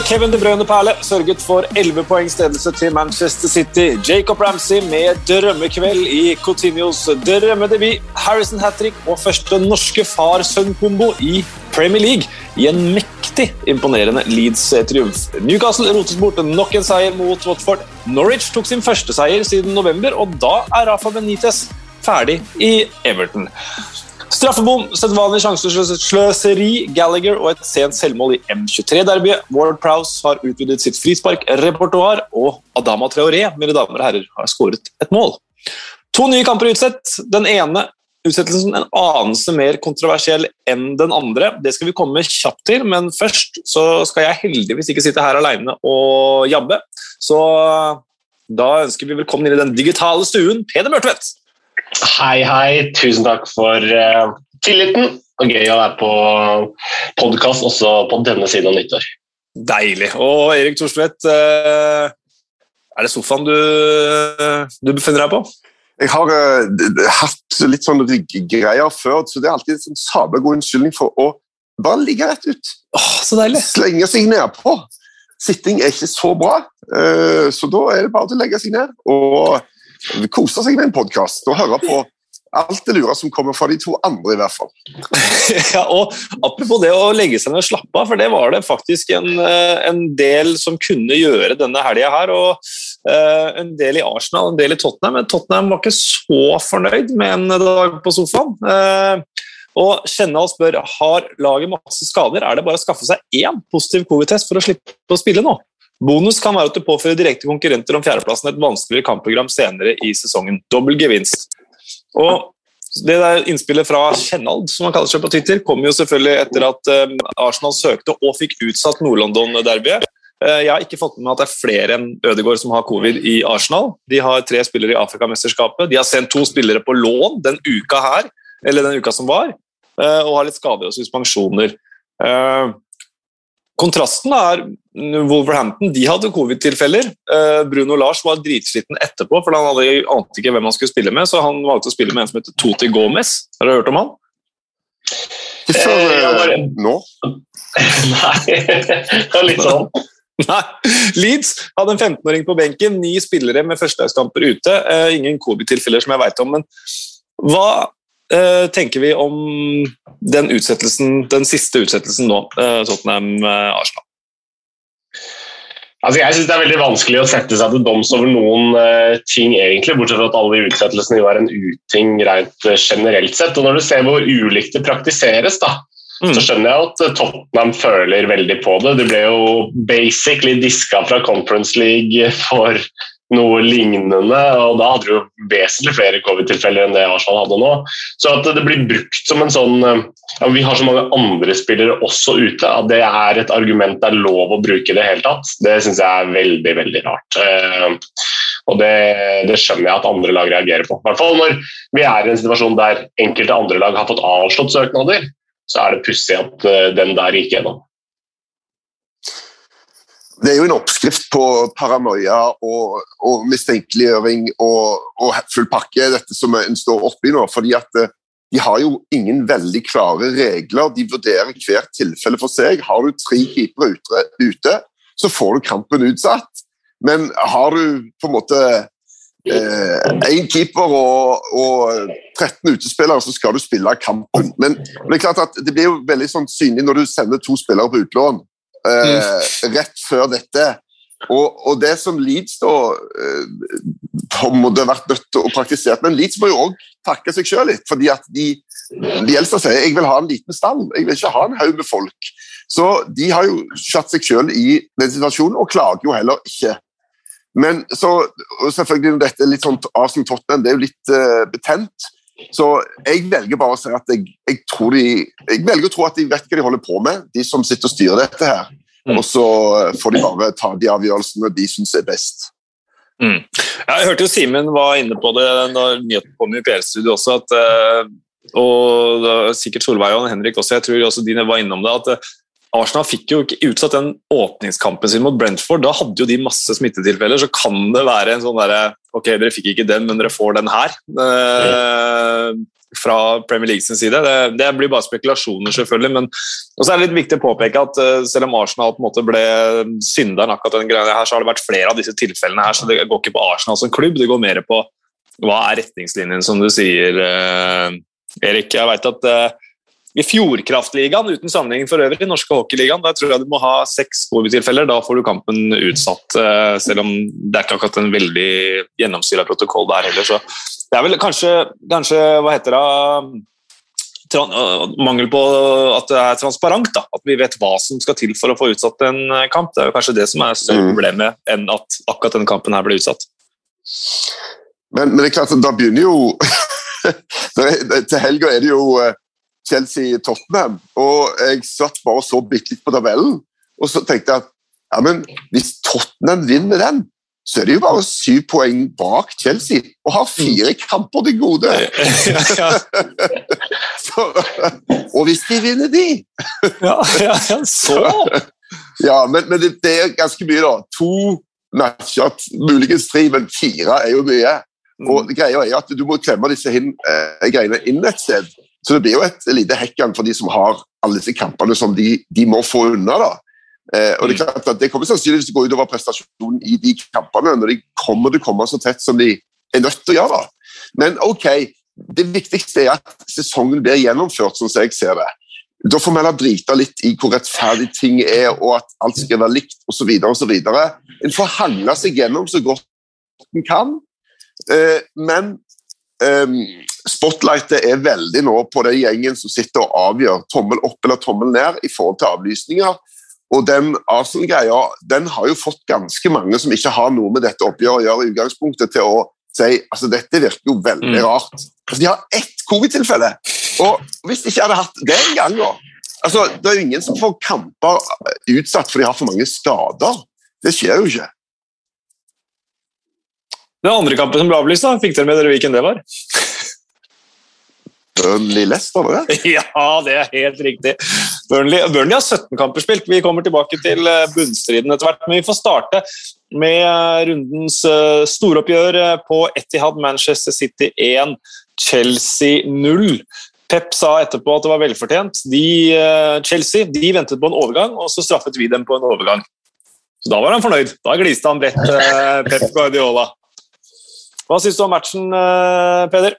En Kevin De Bruyne-perle sørget for 11 poengs ledelse til Manchester City. Jacob Ramsey med drømmekveld i Coutinhos drømmedebut. Harrison Hattrick og første norske far-sønn-kombo i Premier League i en mektig imponerende Leeds-triumf. Newcastle rotes bort nok en seier mot Watford. Norwich tok sin første seier siden november, og da er Rafa Benitez ferdig i Everton. Straffebom, sedvanlig sjansesløseri, Gallagher og et sent selvmål i M23-derbyet. Ward Prowse har utvidet sitt frisparkrepertoar, og Adama Traoré mine damer og herrer, har skåret et mål. To nye kamper utsett. Den ene utsettelsen en anelse mer kontroversiell enn den andre. Det skal vi komme kjapt til, men først så skal jeg heldigvis ikke sitte her alene og jabbe. Så da ønsker vi velkommen inn i den digitale stuen. Peder Mørtvedt. Hei, hei. Tusen takk for uh, tilliten. Og gøy å være på podkast også på denne siden av nyttår. Deilig. Og Erik Thorstvedt, uh, er det sofaen du, du, befinner deg på? Jeg har uh, hatt litt sånn greier før, så det er alltid en sånn sabla god unnskyldning for å bare ligge rett ut. Oh, så deilig. Slenge seg nedpå. Sitting er ikke så bra, så da er det bare å legge seg ned. og kose seg med en podkast og høre på alt det lure som kommer fra de to andre, i hvert fall. ja, og Apropos det å legge seg ned og slappe av, for det var det faktisk en, eh, en del som kunne gjøre denne helga her. og uh, En del i Arsenal, en del i Tottenham. Men Tottenham var ikke så fornøyd med en dag på sofaen. Uh, og Kjennal spør har laget masse skader. Er det bare å skaffe seg én positiv covid-test for å slippe å spille nå? Bonus kan være at du påfører direkte konkurrenter om fjerdeplassen et vanskeligere kampprogram senere i sesongen. Dobbel gevinst. Og det der Innspillet fra Kjennald som han kaller seg på Twitter, kom jo selvfølgelig etter at um, Arsenal søkte og fikk utsatt Nord-London-derbyet. Uh, jeg har ikke fått med meg at det er flere enn Ødegaard som har covid i Arsenal. De har tre spillere i Afrikamesterskapet. De har sendt to spillere på lån den uka her, eller den uka som var, uh, og har litt skader og suspensjoner. Kontrasten er Wolverhampton de hadde covid-tilfeller. Eh, Bruno Lars var dritsliten etterpå, for han hadde, ante ikke hvem han skulle spille med, så han valgte å spille med en som heter Toti Gomez. Har du hørt om han? Hvorfor før eh, nå. Nei, det er litt sånn. Nei. Leeds hadde en 15-åring på benken, ni spillere med førstedagskamper ute. Eh, ingen covid-tilfeller som jeg veit om. Men hva tenker vi om den utsettelsen, den siste utsettelsen nå, Tottenham-Arsenal? Altså jeg synes Det er veldig vanskelig å sette seg til doms over noen uh, ting, egentlig, bortsett fra at alle de utsettelsene jo er en uting rent uh, generelt sett. og Når du ser hvor ulikt det praktiseres, da, mm. så skjønner jeg at Tottenham føler veldig på det. De ble jo basically diska fra Conference League for noe lignende. og Da hadde jo vesentlig flere covid-tilfeller enn det Arsenal hadde nå. Så at det blir brukt som en sånn ja, Vi har så mange andre spillere også ute. At det er et argument det er lov å bruke i det hele tatt, det syns jeg er veldig, veldig rart. Eh, og det, det, skjønner jeg at andre lag reagerer på. I hvert fall når vi er i en situasjon der enkelte andre lag har fått avslått søknader, så er det pussig at eh, den der gikk gjennom det er jo en oppskrift på paranoia og, og mistenkeliggjøring og, og, full pakke, dette som en står oppi nå. fordi at eh, de har jo ingen veldig klare regler. De vurderer hvert tilfelle for seg. Har du tre keepere ute, så får du kampen utsatt. Men har du på en måte én eh, keeper og, og, 13 utespillere, så skal du spille kampen. Men det er klart at det blir jo veldig sånn synlig når du sender to spillere på utlån eh, rett før dette. Og, og, det som Leeds da eh, en vært nødt til å praktisere Men Leeds må jo òg takke seg sjøl litt, fordi at de, de eldste sier jeg vil ha en liten stall, jeg vil ikke ha en haug med folk. Så de har jo satt seg sjøl i den situasjonen, og klager jo heller ikke. Men så, selvfølgelig dette er litt sånn Arsenal Tottenham, det er jo litt eh, betent. Så jeg velger bare å si at jeg, jeg, tror de, jeg velger å tro at de vet hva de holder på med, de som sitter og styrer dette her. Mm. Og så får de bare ta de avgjørelsene de syns er best. Mm. Jeg hørte jo Simen var inne på det når nyheten kom i PR-studio også, at, eh, og sikkert Solveig og Henrik også, jeg tror også de var innom det, at Arsenal fikk jo ikke utsatt den åpningskampen sin mot Brentford. Da hadde jo de masse smittetilfeller. Så kan det være en sånn derre Ok, dere fikk ikke den, men dere får den her. Eh, fra Premier League sin side. Det, det, blir bare spekulasjoner, selvfølgelig. men og så er det litt viktig å påpeke at uh, selv om Arsenal på en måte ble synderen, akkurat den greia her, så har det vært flere av disse tilfellene her. Så det går ikke på Arsenal som klubb, det går mer på hva er retningslinjen, som du sier, uh, Erik. Jeg vet at uh, i Fjordkraftligaen, uten sammenligning for øvrig, i norske hockeyligaen, der tror jeg du må ha seks covid-tilfeller. Da får du kampen utsatt, eh, selv om det er ikke akkurat en veldig gjennomsyra protokoll der heller. Så det er vel kanskje, kanskje hva heter det Mangel på at det er transparent. Da. At vi vet hva som skal til for å få utsatt en øh, kamp. Det er jo kanskje det som er større mm. problemet enn at akkurat denne kampen her ble utsatt. Men, men det er klart at da begynner jo Til helga er det jo øh, Chelsea-Tottenham. Og jeg satt bare og så bitte litt på tabellen, og så tenkte jeg at ja, men hvis Tottenham vinner den, så er det jo bare syv poeng bak Chelsea og har fire kamper til gode. så, og hvis de vinner de Ja, ja så Ja, men, men det, det, er ganske mye, da. To matcher, muligens tre, men fire er jo mye. Og mm. greia er at Du må klemme disse hin, eh, greiene inn et sted. Så det blir jo et lite hekkjern for de som har alle disse kampene som de, de må få unna. da. Eh, og Det er mm. klart at det kommer sannsynligvis til å gå utover prestasjonen i de kampene når de kommer til å komme så tett som de er nødt til å gjøre. da. Men ok, det viktigste er at sesongen blir gjennomført, sånn som jeg ser det. Da får vi heller drite litt i hvor rettferdig ting er, og at alt skal være likt osv. En får handle seg gjennom så godt en kan. Eh, men um, spotlightet er veldig nå på den gjengen som sitter og avgjør tommel opp eller tommel ned i forhold til avlysninger. Og den Arsenal-greia den har jo fått ganske mange som ikke har noe med dette oppgjøret å gjøre, i utgangspunktet til å si altså dette virker jo veldig mm. rart. Altså, de har ett covid-tilfelle, og hvis de ikke hadde hatt det en engang altså, Det er jo ingen som får kamper utsatt for de har for mange skader. Det skjer jo ikke. Den andre kampen som ble avlyst, da, fikk dere med dere hvilken det var? Burnley Leicester, var det? Ja, det er helt riktig. Burnley, Burnley, har 17 kamper spilt. Vi kommer tilbake til eh, bunnstriden etter hvert. Men vi får starte med eh, rundens eh, storoppgjør på Etihad Manchester City 1, Chelsea 0. Pep sa etterpå at det var velfortjent. De, Chelsea de ventet på en overgang, og så straffet vi dem på en overgang. Så Da var han fornøyd. Da gliste han bredt, Pep Guardiola. Hva syns du om matchen, Peder?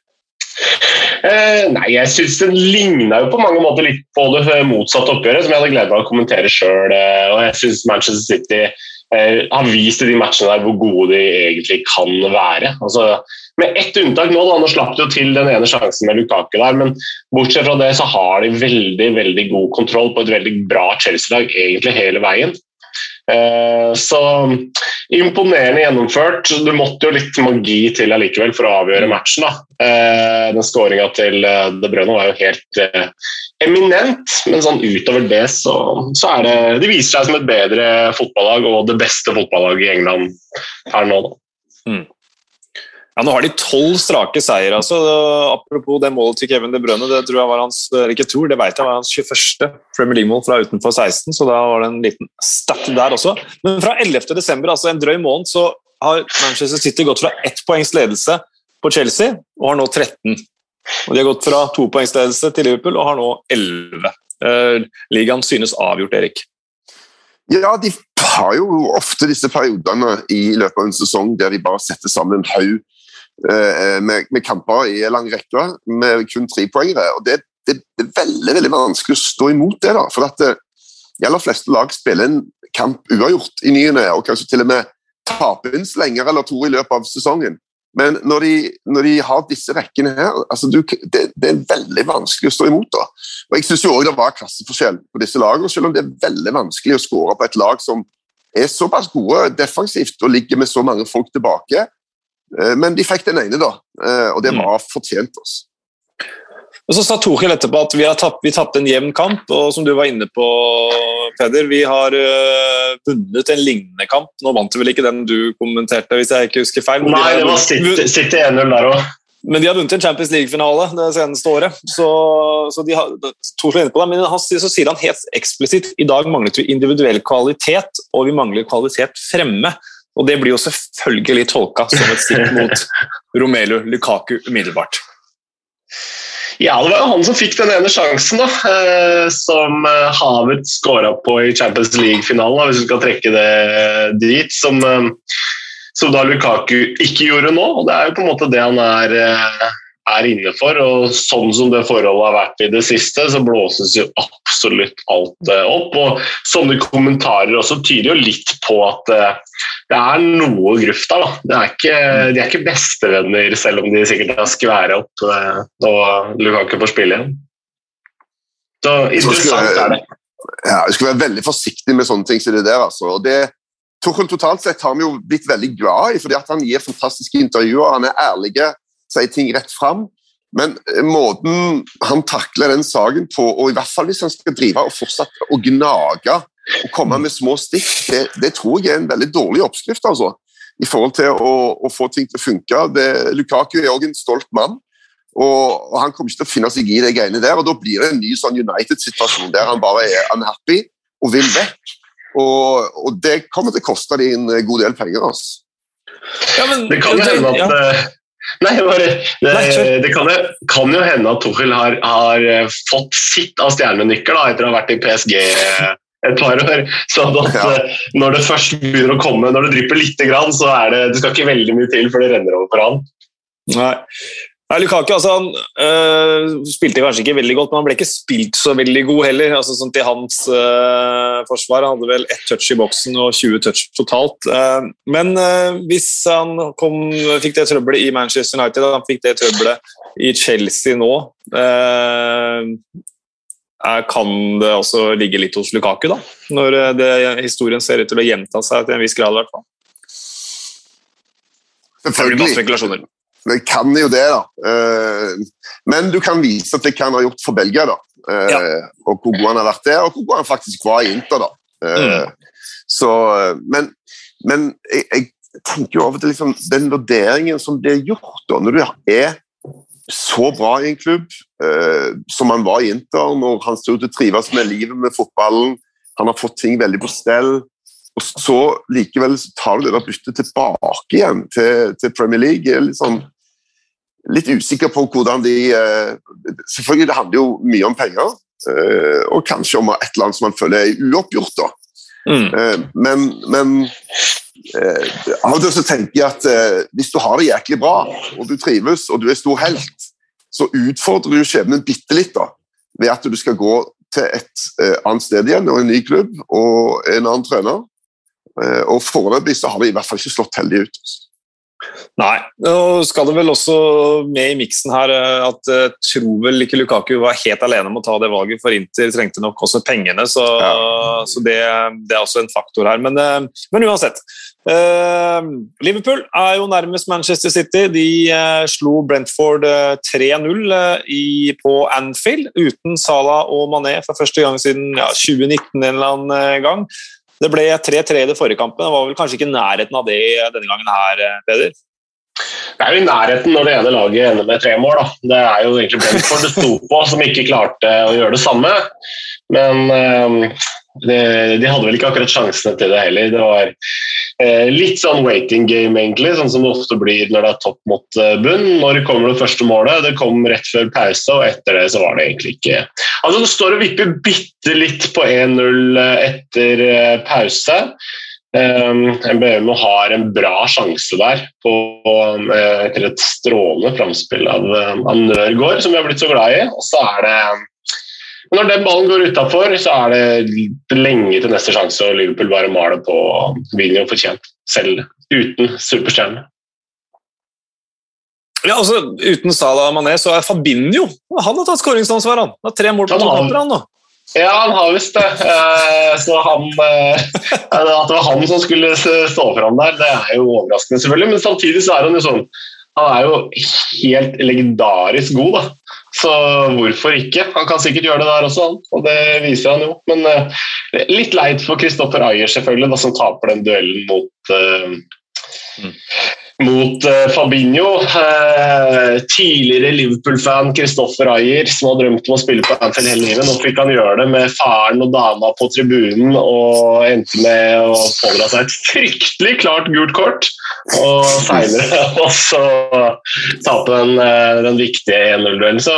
Eh, nei, jeg syns den ligna jo på mange måter litt på det motsatte oppgjøret, som jeg hadde glede av å kommentere sjøl. Eh, og jeg syns Manchester City eh, har vist i de matchene der hvor gode de egentlig kan være. Altså, med ett unntak nå, da, nå slapp de jo til den ene sjansen med Lukaku der, men bortsett fra det så har de veldig veldig god kontroll på et veldig bra Chelsea-lag egentlig hele veien. Eh, så imponerende gjennomført. Du måtte jo litt magi til allikevel for å avgjøre matchen. da. Eh, den skåringa til eh, De Brønno var jo helt eminent, men sånn utover det så, så er det De viser seg som et bedre fotballag og det beste fotballaget i England her nå. da. Mm. Ja, Nå har de tolv strake seier. Altså. Apropos det målet til Kevin De Brønne, det tror jeg var hans ikke tror, det vet jeg var hans 21. Premier League-mål fra utenfor 16, så da var det en liten stat der også. Men fra 11. desember, altså en drøy måned, så har Manchester City gått fra ett poengs ledelse på Chelsea og har nå 13. Og De har gått fra to poengs ledelse til Liverpool og har nå 11. Eh, ligaen synes avgjort, Erik. Ja, de har jo ofte disse periodene i løpet av en sesong der de bare setter sammen en haug med, med, kamper i en lang rekke med kun tre trepoengere. og det, det, det, er veldig veldig vanskelig å stå imot det. da, for at eh, De aller fleste lag spiller en kamp uavgjort i ny og kanskje til og med taper en slenger eller to i løpet av sesongen. Men når de, når de har disse rekkene her, altså du, det, det, er veldig vanskelig å stå imot. da. Og Jeg syns det var klasseforskjell på disse lagene, selv om det er veldig vanskelig å skåre på et lag som er såpass gode defensivt og ligger med så mange folk tilbake. Eh, men de fikk den ene, da, eh, og det mm. var fortjent. oss. Og Så sa Torhild etterpå at vi, har tapt, vi tapte en jevn kamp, og som du var inne på, Peder, vi har uh, vunnet en lignende kamp. Nå vant du vel ikke den du kommenterte, hvis jeg ikke husker feil? Nei, det var City 1-0 der òg. men de har vunnet en Champions League-finale det seneste året. Så, så de har, to på det, Men han, så sier han helt eksplisitt i dag manglet vi individuell kvalitet, og vi mangler kvalitet fremme. Og Det blir jo selvfølgelig tolka som et stikk mot Romelu Lukaku umiddelbart. Ja, det var jo han som fikk den ene sjansen, da, eh, som eh, Havet skåra på i Champions League-finalen, hvis du skal trekke det dit. Som, eh, som, da Lukaku ikke gjorde nå. og Det er jo på en måte det han er, er inne for. og Sånn som det forholdet har vært i det siste, så blåses jo absolutt alt opp. og Sånne kommentarer også tyder jo litt på at det er noe gruft der. Da. Er ikke, de er ikke bestevenner, selv om de sikkert har skværa opp eh, og Lukaku får spille igjen. Så interessant er det. Ja, Jeg skal være veldig forsiktig med sånne ting som det der. altså. Og det Tuchel totalt sett har vi jo blitt veldig glad i, fordi at han gir fantastiske intervjuer. Han er ærlig, sier ting rett fram. Men eh, måten han takler den saken på, og i hvert fall hvis han skal drive og fortsette å gnage og komme med små stikk, det, det, tror jeg er en veldig dårlig oppskrift. altså, I forhold til å, å få ting til å funke. Det, Lukaku er også en stolt mann, og, og, han kommer ikke til å finne seg i de greiene der. og Da blir det en ny sånn United-situasjon der han bare er unhappy og vil vekk. Og, og det kommer til å koste dem en god del penger. altså. Ja, men, det kan jo hende at ja. Eh, nei, bare, det, det kan, kan, jo hende at Tuchel har, har eh, fått sitt av stjernenykker da, etter å ha vært i PSG et par år. sånn at ja. Eh, når det først begynner å komme, når det drypper litt, så er det, det skal ikke veldig mye til før det renner over for han. Nei. Nei, Lukaku altså, han øh, spilte kanskje ikke veldig godt, men han ble ikke spilt så veldig god heller. altså sånn Til hans øh, forsvar han hadde vel ett touch i boksen og 20 touch totalt. Uh, men øh, hvis han kom, fikk det trøbbelet i Manchester United, han fikk det trøbbelet i Chelsea nå kan det også ligge litt hos Lukaku, da? Når det, historien ser ut til å gjenta seg til en viss grad, i hvert fall. Selvfølgelig. Det kan jo det, da. Eh, men du kan vise at det kan ha gjort for Belgia, da. Eh, ja. Og hvor god han har vært der, og hvor god han faktisk var i Inter, da. Mm. Så, men, men jeg, jeg tenker jo over til liksom, den vurderingen som blir gjort da, når du er så bra i en klubb eh, som han var i Inter, når han ser ut til å trives med livet med fotballen. Han har fått ting veldig på stell. Og så likevel tar du det der byttet tilbake igjen til, til, Premier League. Jeg er litt, sånn, litt usikker på hvordan de eh, Selvfølgelig det handler jo mye om penger, eh, og kanskje om et eller annet som man føler er uoppgjort. da. Mm. Eh, men, men av og til så tenker jeg at hvis du har det jæklig bra, og du trives og du er stor helt, så utfordrer du skjebnen bitte litt da, ved at du skal gå til et annet sted igjen og en ny klubb og en annen trener. Eh, og Foreløpig så har det i hvert fall ikke slått heldig ut. Nei, nå skal det vel også med i miksen her eh, at jeg eh, tror vel ikke Lukaku var helt alene om å ta det valget, for Inter trengte nok også pengene, så, ja. så det, det, er også en faktor her. Men, men uansett. Liverpool er jo nærmest Manchester City. De slo Brentford uh, 3-0 på Anfield uten Salah og Mané for første gang siden ja, 2019 en eller annen gang. Det ble 3-3 i det forrige kampen. Det var vel kanskje ikke nærheten av det denne gangen her, eh, Peder? Det er jo i nærheten når det ene laget ender med tre mål. Da. Det er jo egentlig Brentford det sto på, som ikke klarte å gjøre det samme. Men uh, de, de, hadde vel ikke akkurat sjansene til det heller. Det var eh, litt sånn waiting game, egentlig, sånn som det ofte blir når det er topp mot uh, bunn. Når kommer det første målet? Det kom rett før pause, og etter det så var det egentlig ikke Altså, Det står og vipper bitte litt på 1-0 etter pause. Um, MBM har en bra sjanse der på, uh, etter et strålende framspill av, av Nørgaard, som vi har blitt så glad i. Og så er det Når den ballen går utafor, så er det lenge til neste sjanse, og Liverpool bare maler på og vinner jo fortjent, selv uten superstjerne. Ja, altså Uten Salah Mané så er Fabinho Han har tatt skåringsansvar. Han har tre mål på toppen. Han, han, ja, han har visst det. Eh, så han, eh, At det var han som skulle stå fram der, det er jo overraskende, selvfølgelig. Men samtidig så er han jo sånn Han er jo helt legendarisk god, da. Så hvorfor ikke? Han kan sikkert gjøre det der også, han. Og det viser han jo. Men uh, litt leit for Kristoffer Ayer, selvfølgelig, da, som taper den duellen mot uh, mot uh, Fabinho. Uh, tidligere Liverpool-fan Kristoffer Ayer, som har drømt om å spille på Anfield hele livet. Nå fikk han gjøre det med faren og dama på tribunen og endte med å pådra seg et fryktelig klart gult kort. Og seinere også tape den, uh, den viktige 1-0-duellen. Så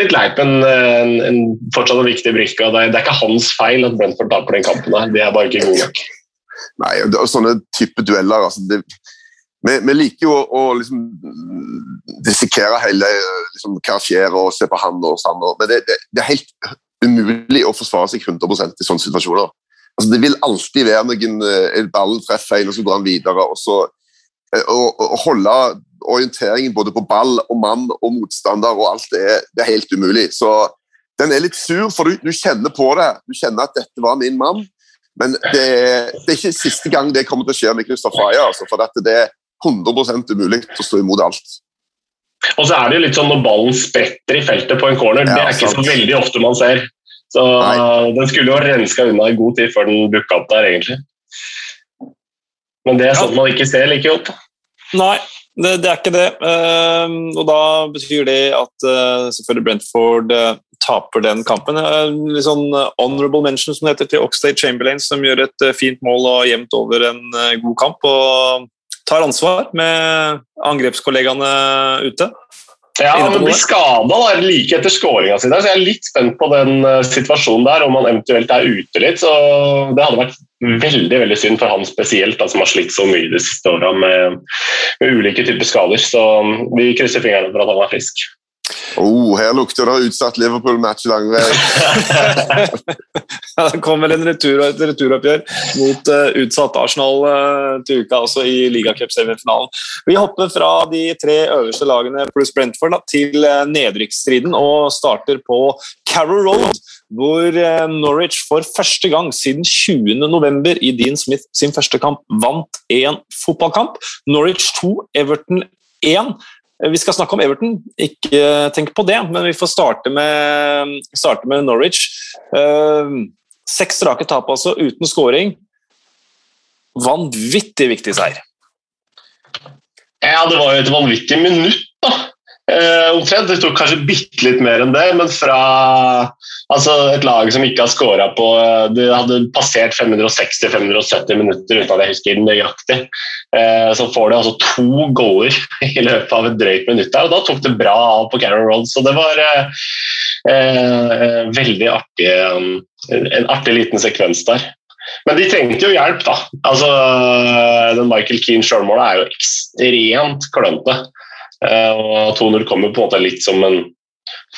litt leit, men en, en, fortsatt en viktig brikke. Det, det er ikke hans feil at Brentford taper den kampen. Der. De er bare ikke gode nok. Nei, sånne type dueller altså det vi, vi, liker jo å, å liksom dissekere hele liksom, skjer, og se på han og sånn, men det, det, det, er helt umulig å forsvare seg 100% i sånne situasjoner. Altså, det vil alltid være noen eh, ballen treffer en, og så går han videre. og så eh, å, holde orienteringen både på ball og mann og motstander og alt det det er helt umulig. Så den er litt sur, for du, du, kjenner på det. Du kjenner at dette var min mann. Men det, det er ikke siste gang det kommer til å skje med Christopher Ayer. Altså, for dette, det, 100 umulig å stå imot alt. Og så er det jo litt sånn når ballen spretter i feltet på en corner, ja, det er ikke sant. så veldig ofte man ser. Så Nei. Den skulle jo renska unna i god tid før den dukka opp der, egentlig. Men det er sånn ja. man ikke ser like godt. Nei, det, det, er ikke det. Uh, og da betyr det at uh, selvfølgelig Brentford uh, taper den kampen. litt sånn honorable mention som det heter til Oxlade Chamberlain, som gjør et fint mål og jevnt over en god kamp. og tar ansvar med angrepskollegaene ute. Ja, han blir skada like etter skåringa si. Så jeg er litt spent på den uh, situasjonen der, om han eventuelt er ute litt. så Det hadde vært veldig veldig synd for han spesielt, da, som har slitt så mye de siste åra med, med, ulike typer skader. Så vi krysser fingrene for at han er frisk. Oh, her lukter det utsatt Liverpool-match lang vei. ja, det kommer en retur, og et returoppgjør mot uh, utsatt Arsenal uh, til uka, også i ligacup-semifinalen. Vi hopper fra de tre øverste lagene pluss Brentford da, til uh, nedrykksstriden og starter på Carrow Road, hvor Norwich for første gang siden 20.11. i Dean Smith sin første kamp vant én fotballkamp. Norwich 2, Everton 1. Vi skal snakke om Everton, ikke tenk på det, men vi får starte med, starte med Norwich. Uh, seks strake tap, altså, uten scoring. Vanvittig viktig seier. Ja, det var jo et vanvittig minutt, Uh, omtrent. Det tok kanskje bitte litt mer enn det, men fra altså, et lag som ikke har scora på uh, Det hadde passert 560-570 minutter uten at jeg husker nøyaktig. Uh, så får de altså to goaler i løpet av et drøyt minutt der, og da tok det bra av på Carol Road. Så det var veldig artig, um, en artig liten sekvens der. Men de trengte jo hjelp, da. Altså, den Michael Keane sjølmålet er jo ekstremt klønete. Eh, og 2-0 kommer på en måte litt som en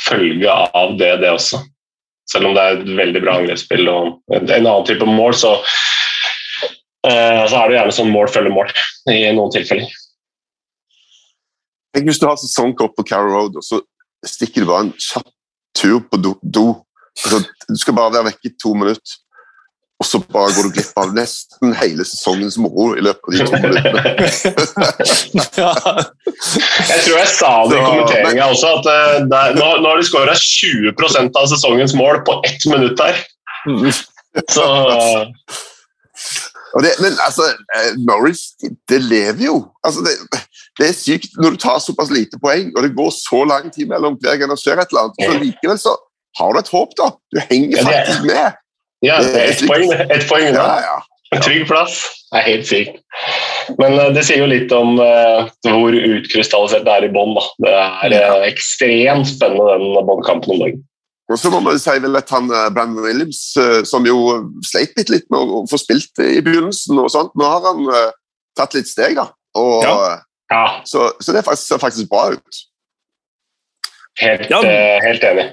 følge av det, det også. Selv om det er et veldig bra angrepsspill og en annen type mål, så, eh, så er det gjerne sånn mål følger mål i noen tilfeller. Tenk hvis du har sesongkort på Carrow Road, og så stikker du bare en kjapp tur på do. Altså, du skal bare være vekke i to minutter og så bare går du glipp av nesten hele sesongens moro i løpet av de to minuttene. ja. Jeg tror jeg sa det i kommenteringa også, at uh, der, nå, nå, har de skåra 20% av sesongens mål på ett minutt her. Så det, Men altså, Norris, Norwich, det lever jo. Altså, det, det, er sykt når du tar såpass lite poeng, og det går så lang tid mellom hver gang det skjer et eller annet. Så likevel så har du et håp, da. Du henger faktisk med. Ja, ett poeng, et poeng da. Ja, ja. Trygg plass. Det er helt sykt. Men uh, det sier jo litt om uh, hvor utkrystallisert det er i bånn. Det er uh, ekstremt spennende, den båndkampen om dagen. Og så må man si vel at han Brandon Williams, som jo sleit litt, litt med å få spilt i begynnelsen, og sånt, nå har han tatt litt steg, da. Og, ja. Så, så, det ser faktisk bra ut. Helt, helt enig.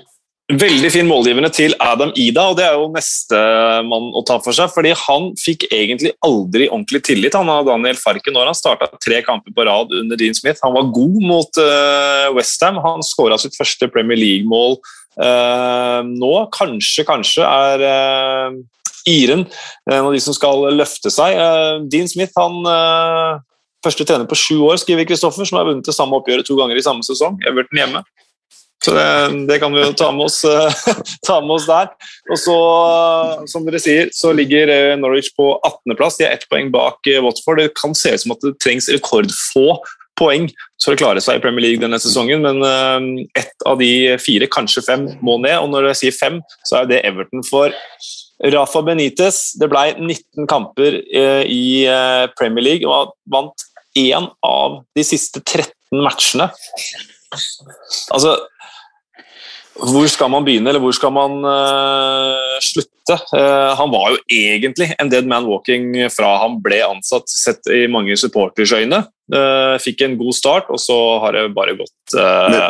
Veldig fin målgivende til Adam Ida, og det er jo nestemann å ta for seg. fordi han fikk egentlig aldri ordentlig tillit han av Daniel Farke når han starta tre kamper på rad under Dean Smith. Han var god mot uh, Westham. Han skåra sitt første Premier League-mål uh, nå. Kanskje, kanskje er uh, Iren en av de som skal løfte seg. Uh, Dean Smith han første trener på sju år, skriver Kristoffer, som har vunnet det samme oppgjøret to ganger i samme sesong. Everton hjemme. Så det, det, kan vi jo ta med, oss, ta med oss der. Og så, som dere sier, så ligger Norwich på 18.-plass. De er ett poeng bak Watford. Det kan se ut som at det trengs rekordfå poeng for å klare seg i Premier League denne sesongen, men ett av de fire, kanskje fem, må ned. Og når jeg sier fem, så er det Everton for Rafa Benitez. Det ble 19 kamper i Premier League og vant én av de siste 13 matchene. Altså hvor skal man begynne, eller hvor skal man uh, slutte? Uh, han var jo egentlig en dead man walking fra han ble ansatt, sett i mange supporters øyne. Uh, fikk en god start, og så har det bare gått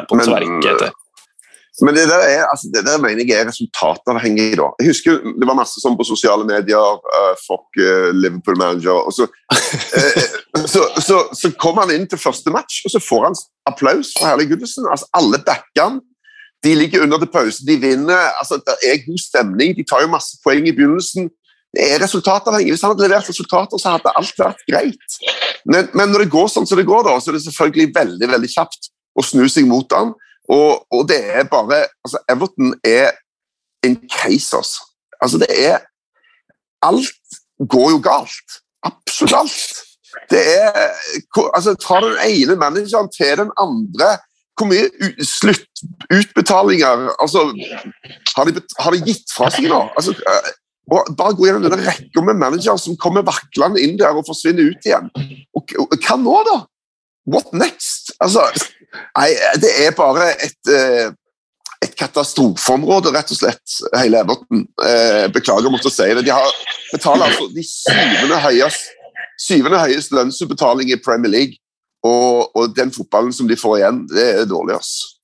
på tverke etter. Men det der, er, altså, det der mener jeg er resultatavhengig. da. Jeg husker Det var masse sånn på sosiale medier. Uh, fuck uh, Liverpool-manager. og så, uh, så, så, så, kom han inn til første match, og så får han applaus fra Herlig Gudesen. Altså, alle backer han. De ligger under til pause, de vinner. altså Det er god stemning. De tar jo masse poeng i begynnelsen. Det er resultatavhengig. Hvis han hadde levert resultater, så hadde alt vært greit. Men, men når det går sånn som det går, da, så er det selvfølgelig veldig veldig kjapt å snu seg mot han. Og, og, det er bare altså Everton er en case, altså. Det er Alt går jo galt. Absolutt alt. Det er altså Fra den ene manageren til den andre Hvor mye sluttutbetalinger altså, har, de, har de gitt fra seg nå? Altså, og bare gå gjennom denne rekka med managere som kommer vaklende inn der og forsvinner ut igjen. Og, og, hva nå, da? What next? Altså, nei, det er bare et, eh, et katastrofeområde, rett og slett, hele Everton. Eh, beklager å måtte si det. De har betaler altså de syvende høyest, syvende høyest lønnsutbetaling i Premier League. Og, og, den fotballen som de får igjen, det er dårlig. altså.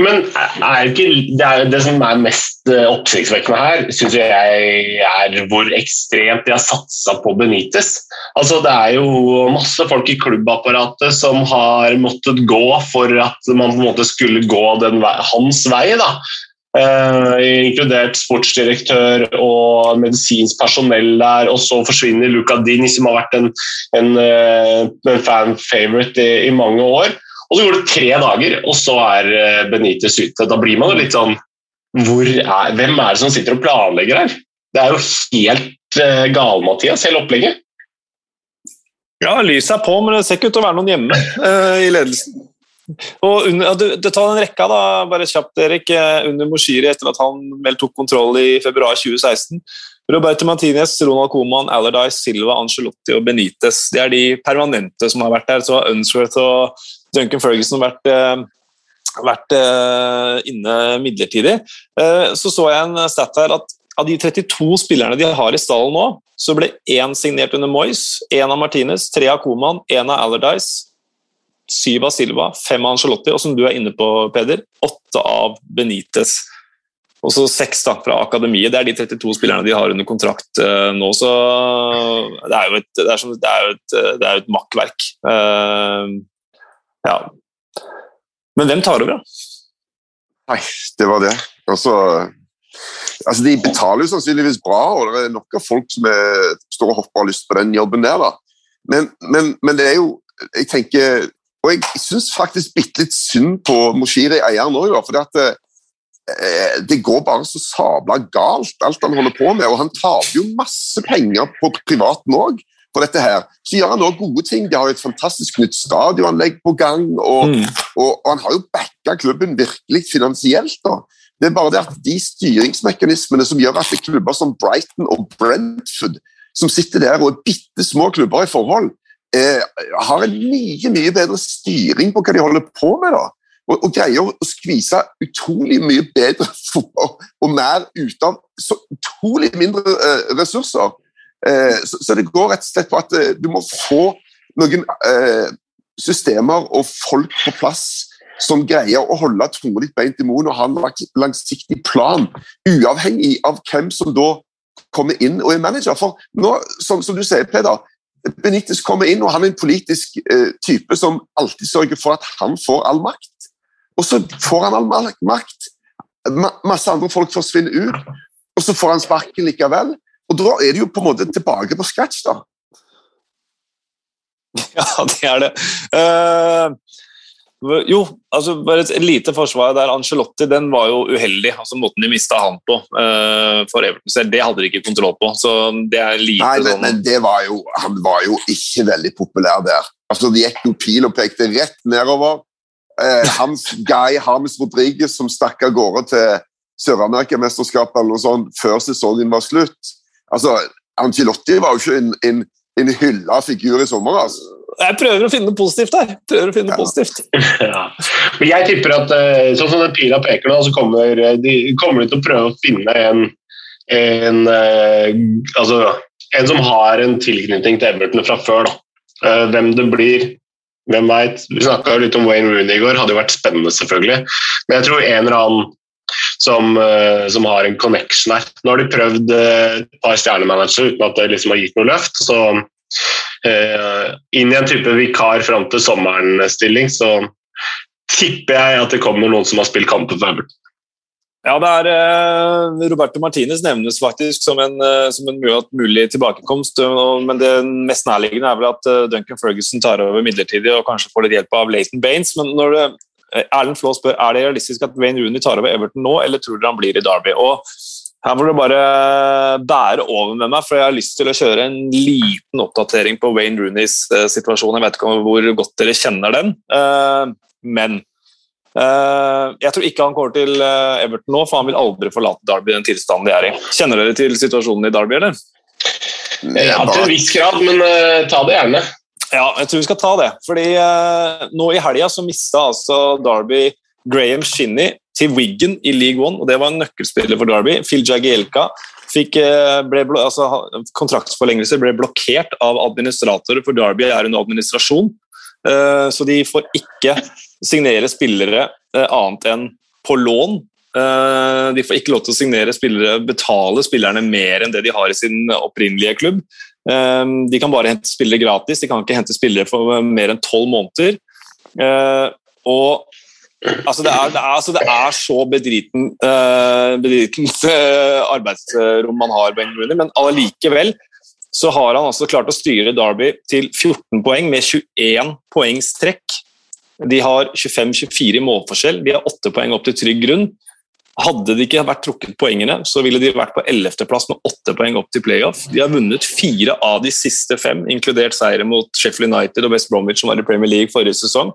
Men er ikke, det, er det som er mest eh, oppsiktsvekkende her, syns jeg er hvor ekstremt de har satsa på Benitez. Altså, det er jo masse folk i klubbapparatet som har måttet gå for at man på en måte skulle gå den, hans vei. da. Uh, inkludert sportsdirektør og medisinsk personell der. Og så forsvinner Luca Dini, som har vært en, en, uh, en fan favorite i, i mange år. Og så går det tre dager, og så er eh, Benitez ute. Da blir man jo litt sånn er, Hvem er det som sitter og planlegger her? Det er jo helt uh, gale, Mathias, hele opplegget. Ja, lyset er på, men det ser ikke ut til å være noen hjemme uh, i ledelsen. Og under, ja, du, du, tar den rekka, da, bare kjapt, Erik. Under Moshiri, etter at han vel tok kontroll i februar 2016. Roberto Martinez, Ronald Coman, Allardyce, Silva, Angelotti og Benitez. Det er de permanente som har vært der. Så Unsworth og Duncan Ferguson vært, eh, vært eh, inne midlertidig. Eh, så så jeg en stat her at av de 32 spillerne de har i stallen nå, så ble én signert under Moyes, én av Martinez, tre av Koman, én av Allardyce, syv av Silva, fem av Angelotti, og som du er inne på, Peder, åtte av Benitez. Og så seks da, fra akademiet. Det er de 32 spillerne de har under kontrakt uh, nå. Så det er jo et, det er som, det er jo et, det er et makkverk. Uh, ja. Men hvem tar over, da? Nei, det var det. Altså, altså, De betaler jo sannsynligvis bra, og det er nok av folk som er, står og hopper og har lyst på den jobben der. da. Men, men, men det er jo Jeg tenker Og jeg syns faktisk bitte litt synd på Moshiri, eieren òg, for det, eh, det går bare så sabla galt, alt han holder på med. Og han taper jo masse penger på privaten òg på dette her. Så gjør han òg gode ting. De har jo et fantastisk nytt stadionanlegg på gang. Og, mm. og, og, han har jo backa klubben virkelig finansielt. da. Det er bare det at de styringsmekanismene som gjør at det er klubber som Brighton og Brentford, som sitter der og er bitte små klubber i forhold, eh, har en mye mye bedre styring på hva de holder på med. da. Og, og greier å skvise utrolig mye bedre fotball og mer ut av så utrolig mindre eh, ressurser. Eh, så, det går rett og slett på at eh, du må få noen eh, systemer og folk på plass som greier å holde tunga litt beint i munnen og ha en langsiktig plan, uavhengig av hvem som da kommer inn og er manager. For nå, som, som du sier, Peder, Benitez kommer inn, og han er en politisk eh, type som alltid sørger for at han får all makt. Og så får han all makt. Ma masse andre folk forsvinner ut, og så får han sparken likevel. Og da er det jo på en måte tilbake på scratch, da. Ja, det er det. Uh, Jo, altså bare et lite forsvar der. Angelotti den var jo uheldig. altså Måten de mista han på uh, for Everton selv, det hadde de ikke kontroll på. så det er lite Nei, men, sånn... men det var jo, han var jo ikke veldig populær der. Altså, Det gikk jo pil og pekte rett nedover. Uh, hans Guy Hames Rodriguez som stakk av gårde til Sør-Amerikamesterskapet eller noe sånt før sesongen var slutt. Altså, Angelotti var jo ikke en, en, en hylla figur i sommer. altså. Jeg prøver å finne noe positivt der. Prøver å finne noe positivt. Ja. Men jeg tipper at eh, sånn som den pila peker nå, så kommer eh, de, kommer de til å prøve å finne en, en eh, altså, en som har en tilknytning til Everton fra før. da. Hvem det blir, hvem veit. Vi snakka litt om Wayne Rooney i går, hadde jo vært spennende, selvfølgelig. Men jeg tror en eller annen som, som har en connection her. Nå har de prøvd et par stjernemanagere uten at det liksom har gitt noe løft. så Eh, inn i en type vikar fram til sommeren-stilling, så tipper jeg at det kommer noen som har spilt kampen for Everton. Ja, det er eh, Roberto Martinez nevnes faktisk som en, eh, som en mulig tilbakekomst. Men det mest nærliggende er vel at Duncan Ferguson tar over midlertidig og kanskje får litt hjelp av Leighton Baines. Men når det, Erlend Flå spør er det realistisk at Wayne Rooney tar over Everton nå, eller tror dere han blir i Derby? Og her må du bare bære over med meg, for jeg har lyst til å kjøre en liten oppdatering på Wayne Rooneys eh, situasjon. Jeg vet ikke hvor godt dere kjenner den, eh, men eh, jeg tror ikke han går til Everton nå, for han vil aldri forlate Derby i den tilstanden de er i. Kjenner dere til situasjonen i Derby, eller? Ja, til en viss grad, men ta det gjerne. Ja, jeg tror vi skal ta det. Fordi nå i helga så mista altså Derby Graham Shinney til Wiggen i League One, og det var en nøkkelspiller for Derby. Phil Jagielka fikk, eh, ble, altså, kontraktsforlengelser ble blokkert av administratorer, for Derby er under administrasjon. Eh, så de får ikke signere spillere eh, annet enn på lån. De får ikke lov til å signere spillere, betale spillerne mer enn det de har i sin opprinnelige klubb. De kan bare hente spillere gratis, de kan ikke hente spillere for mer enn tolv måneder. Og Altså det, er, det, er, altså det, er, så bedriten, uh, bedritent arbeidsrom man har, Ben Rooney, men allikevel så har han altså klart å styre Derby til 14 poeng med 21 poengs trekk. De har 25-24 i målforskjell, de har 8 poeng opp til trygg grunn. Hadde det ikke vært trukket poengene, så ville de vært på 11.-plass med 8 poeng opp til playoff. De har vunnet fire av de siste fem, inkludert seire mot Sheffield United og West Bromwich, som var i Premier League forrige sesong.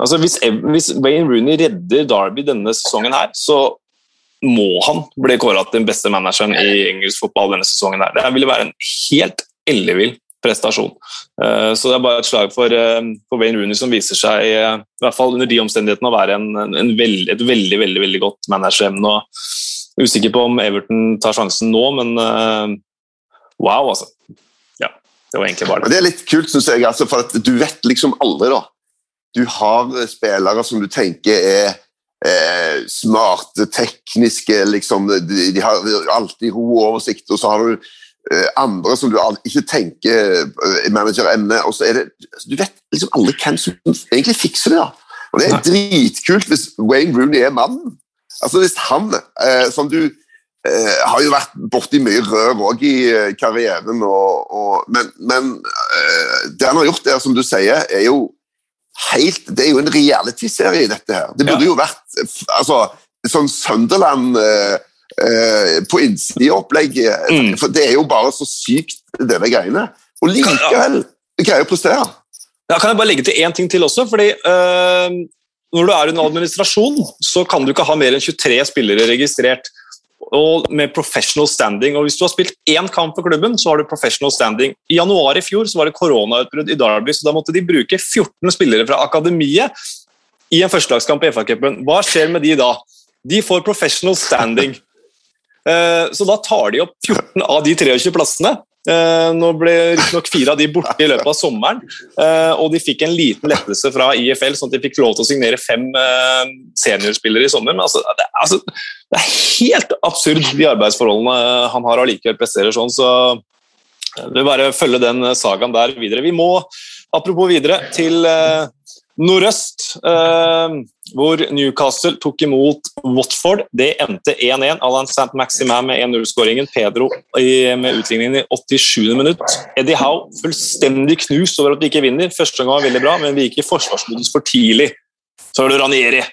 Altså, hvis, hvis, Wayne Rooney redder Derby denne sesongen, her, så må han bli kåra til den beste manageren i engelsk fotball denne sesongen. her. Det ville være en helt ellevill prestasjon. Uh, så det er bare et slag for, uh, for, Wayne Rooney, som viser seg, uh, i hvert fall under de omstendighetene, å være en, en, veld, et veldig veldig, veldig godt manageremne. Usikker på om Everton tar sjansen nå, men wow, altså. Ja, det var egentlig bare det. Det er litt kult, syns jeg, altså, for at du vet liksom aldri, da du har spillere som du tenker er eh, smarte, tekniske liksom, de, de, har alltid ro og oversikt, og så har du eh, andre som du ikke tenker eh, managerende. og så er det, Du vet liksom aldri hvem som egentlig fikser det. da. Og Det er dritkult hvis Wayne Rooney er mannen. Altså Hvis han, eh, som du eh, har jo vært borti mye rør òg i eh, karrieren, og, og, men, men det han har gjort der, som du sier, er jo helt Det er jo en reality-serie, dette her. Det burde ja. jo vært altså, sånn Sunderland uh, på innsideopplegget. Mm. For det er jo bare så sykt, denne greiene. Og likevel greier å prestere. Ja, kan jeg bare legge til én ting til også? fordi øh, Når du er under administrasjon, så kan du ikke ha mer enn 23 spillere registrert og med professional standing. og Hvis du har spilt én kamp for klubben, så har du professional standing. I januar i fjor så var det koronautbrudd i Derby, så da måtte de bruke 14 spillere fra akademiet i en førstelagskamp i FA-cupen. Hva skjer med de da? De får professional standing. Eh, så da tar de opp 14 av de 23 plassene. Eh, nå ble riktignok fire av de borte i løpet av sommeren, eh, og de fikk en liten lettelse fra IFL, sånn at de fikk lov til å signere fem seniorspillere i sommer. Men altså, det, altså, er helt absurd, de arbeidsforholdene han har allikevel presterer sånn. så vi bare følge den sagaen der videre. Vi må, apropos videre, til nordøst, hvor Newcastle tok imot Watford. Det endte 1-1. Alan St. Maximin med 1-0-skåringen. Pedro med utligningen i 87. minutt. Eddie Howe fullstendig knust over at vi ikke vinner. Første gang var veldig bra, men vi gikk i forsvarsmodus for tidlig. Så er det Ranieri.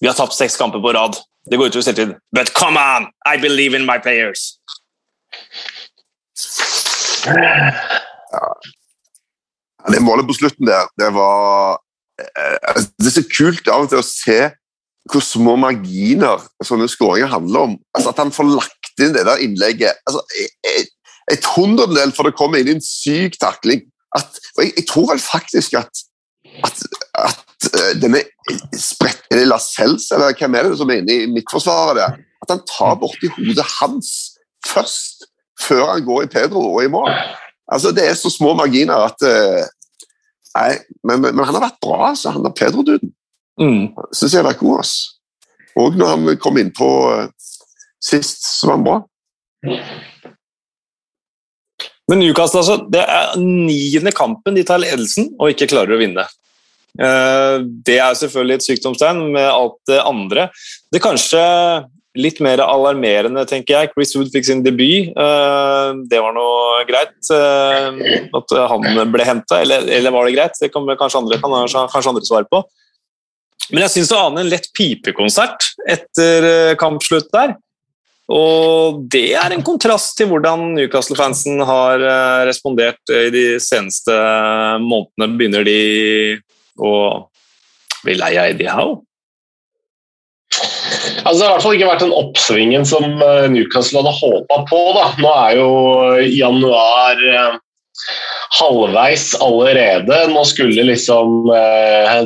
Vi har tapt seks kamper på rad. Det går utover selvtid. But come on! I believe in my players. Ja. Det målet på slutten der, det var Det er så kult av og til å se hvor små marginer sånne skåringer handler om. Altså At han får lagt inn det der innlegget. Altså, et, et hundredel for det kommer inn i en syk takling. At, og jeg, jeg, tror vel faktisk at, at, at uh, denne spredt, Er det Lascelles, eller hvem er det som er inne i midtforsvaret der? At han tar borti hodet hans først, før han går i Pedro og i mål. Altså, Det er så små marginer at Nei, men, men, men, han har vært bra, altså. Han er Pedro-duden. Mm. Syns jeg har vært god. altså. Og når han kom innpå uh, sist, så var han bra. Men Newcastle, altså, det er niende kampen de tar ledelsen og ikke klarer å vinne. Uh, det er selvfølgelig et sykdomstegn med alt det andre. Det kanskje litt mer alarmerende, tenker jeg. Chris Wood fikk sin debut. Uh, det var noe greit at han ble henta, eller, eller, var det greit? Det kan kanskje andre, kan, kanskje andre svare på. Men jeg syns å ane en lett pipekonsert etter eh, kampslutt der. Og det er en kontrast til hvordan Newcastle-fansen har eh, respondert i de seneste månedene. Begynner de å bli lei av Eddie Howe? Altså, det har i hvert fall ikke vært den oppsvingen som eh, Newcastle hadde håpa på. Da. Nå er jo januar halvveis allerede. Nå skulle liksom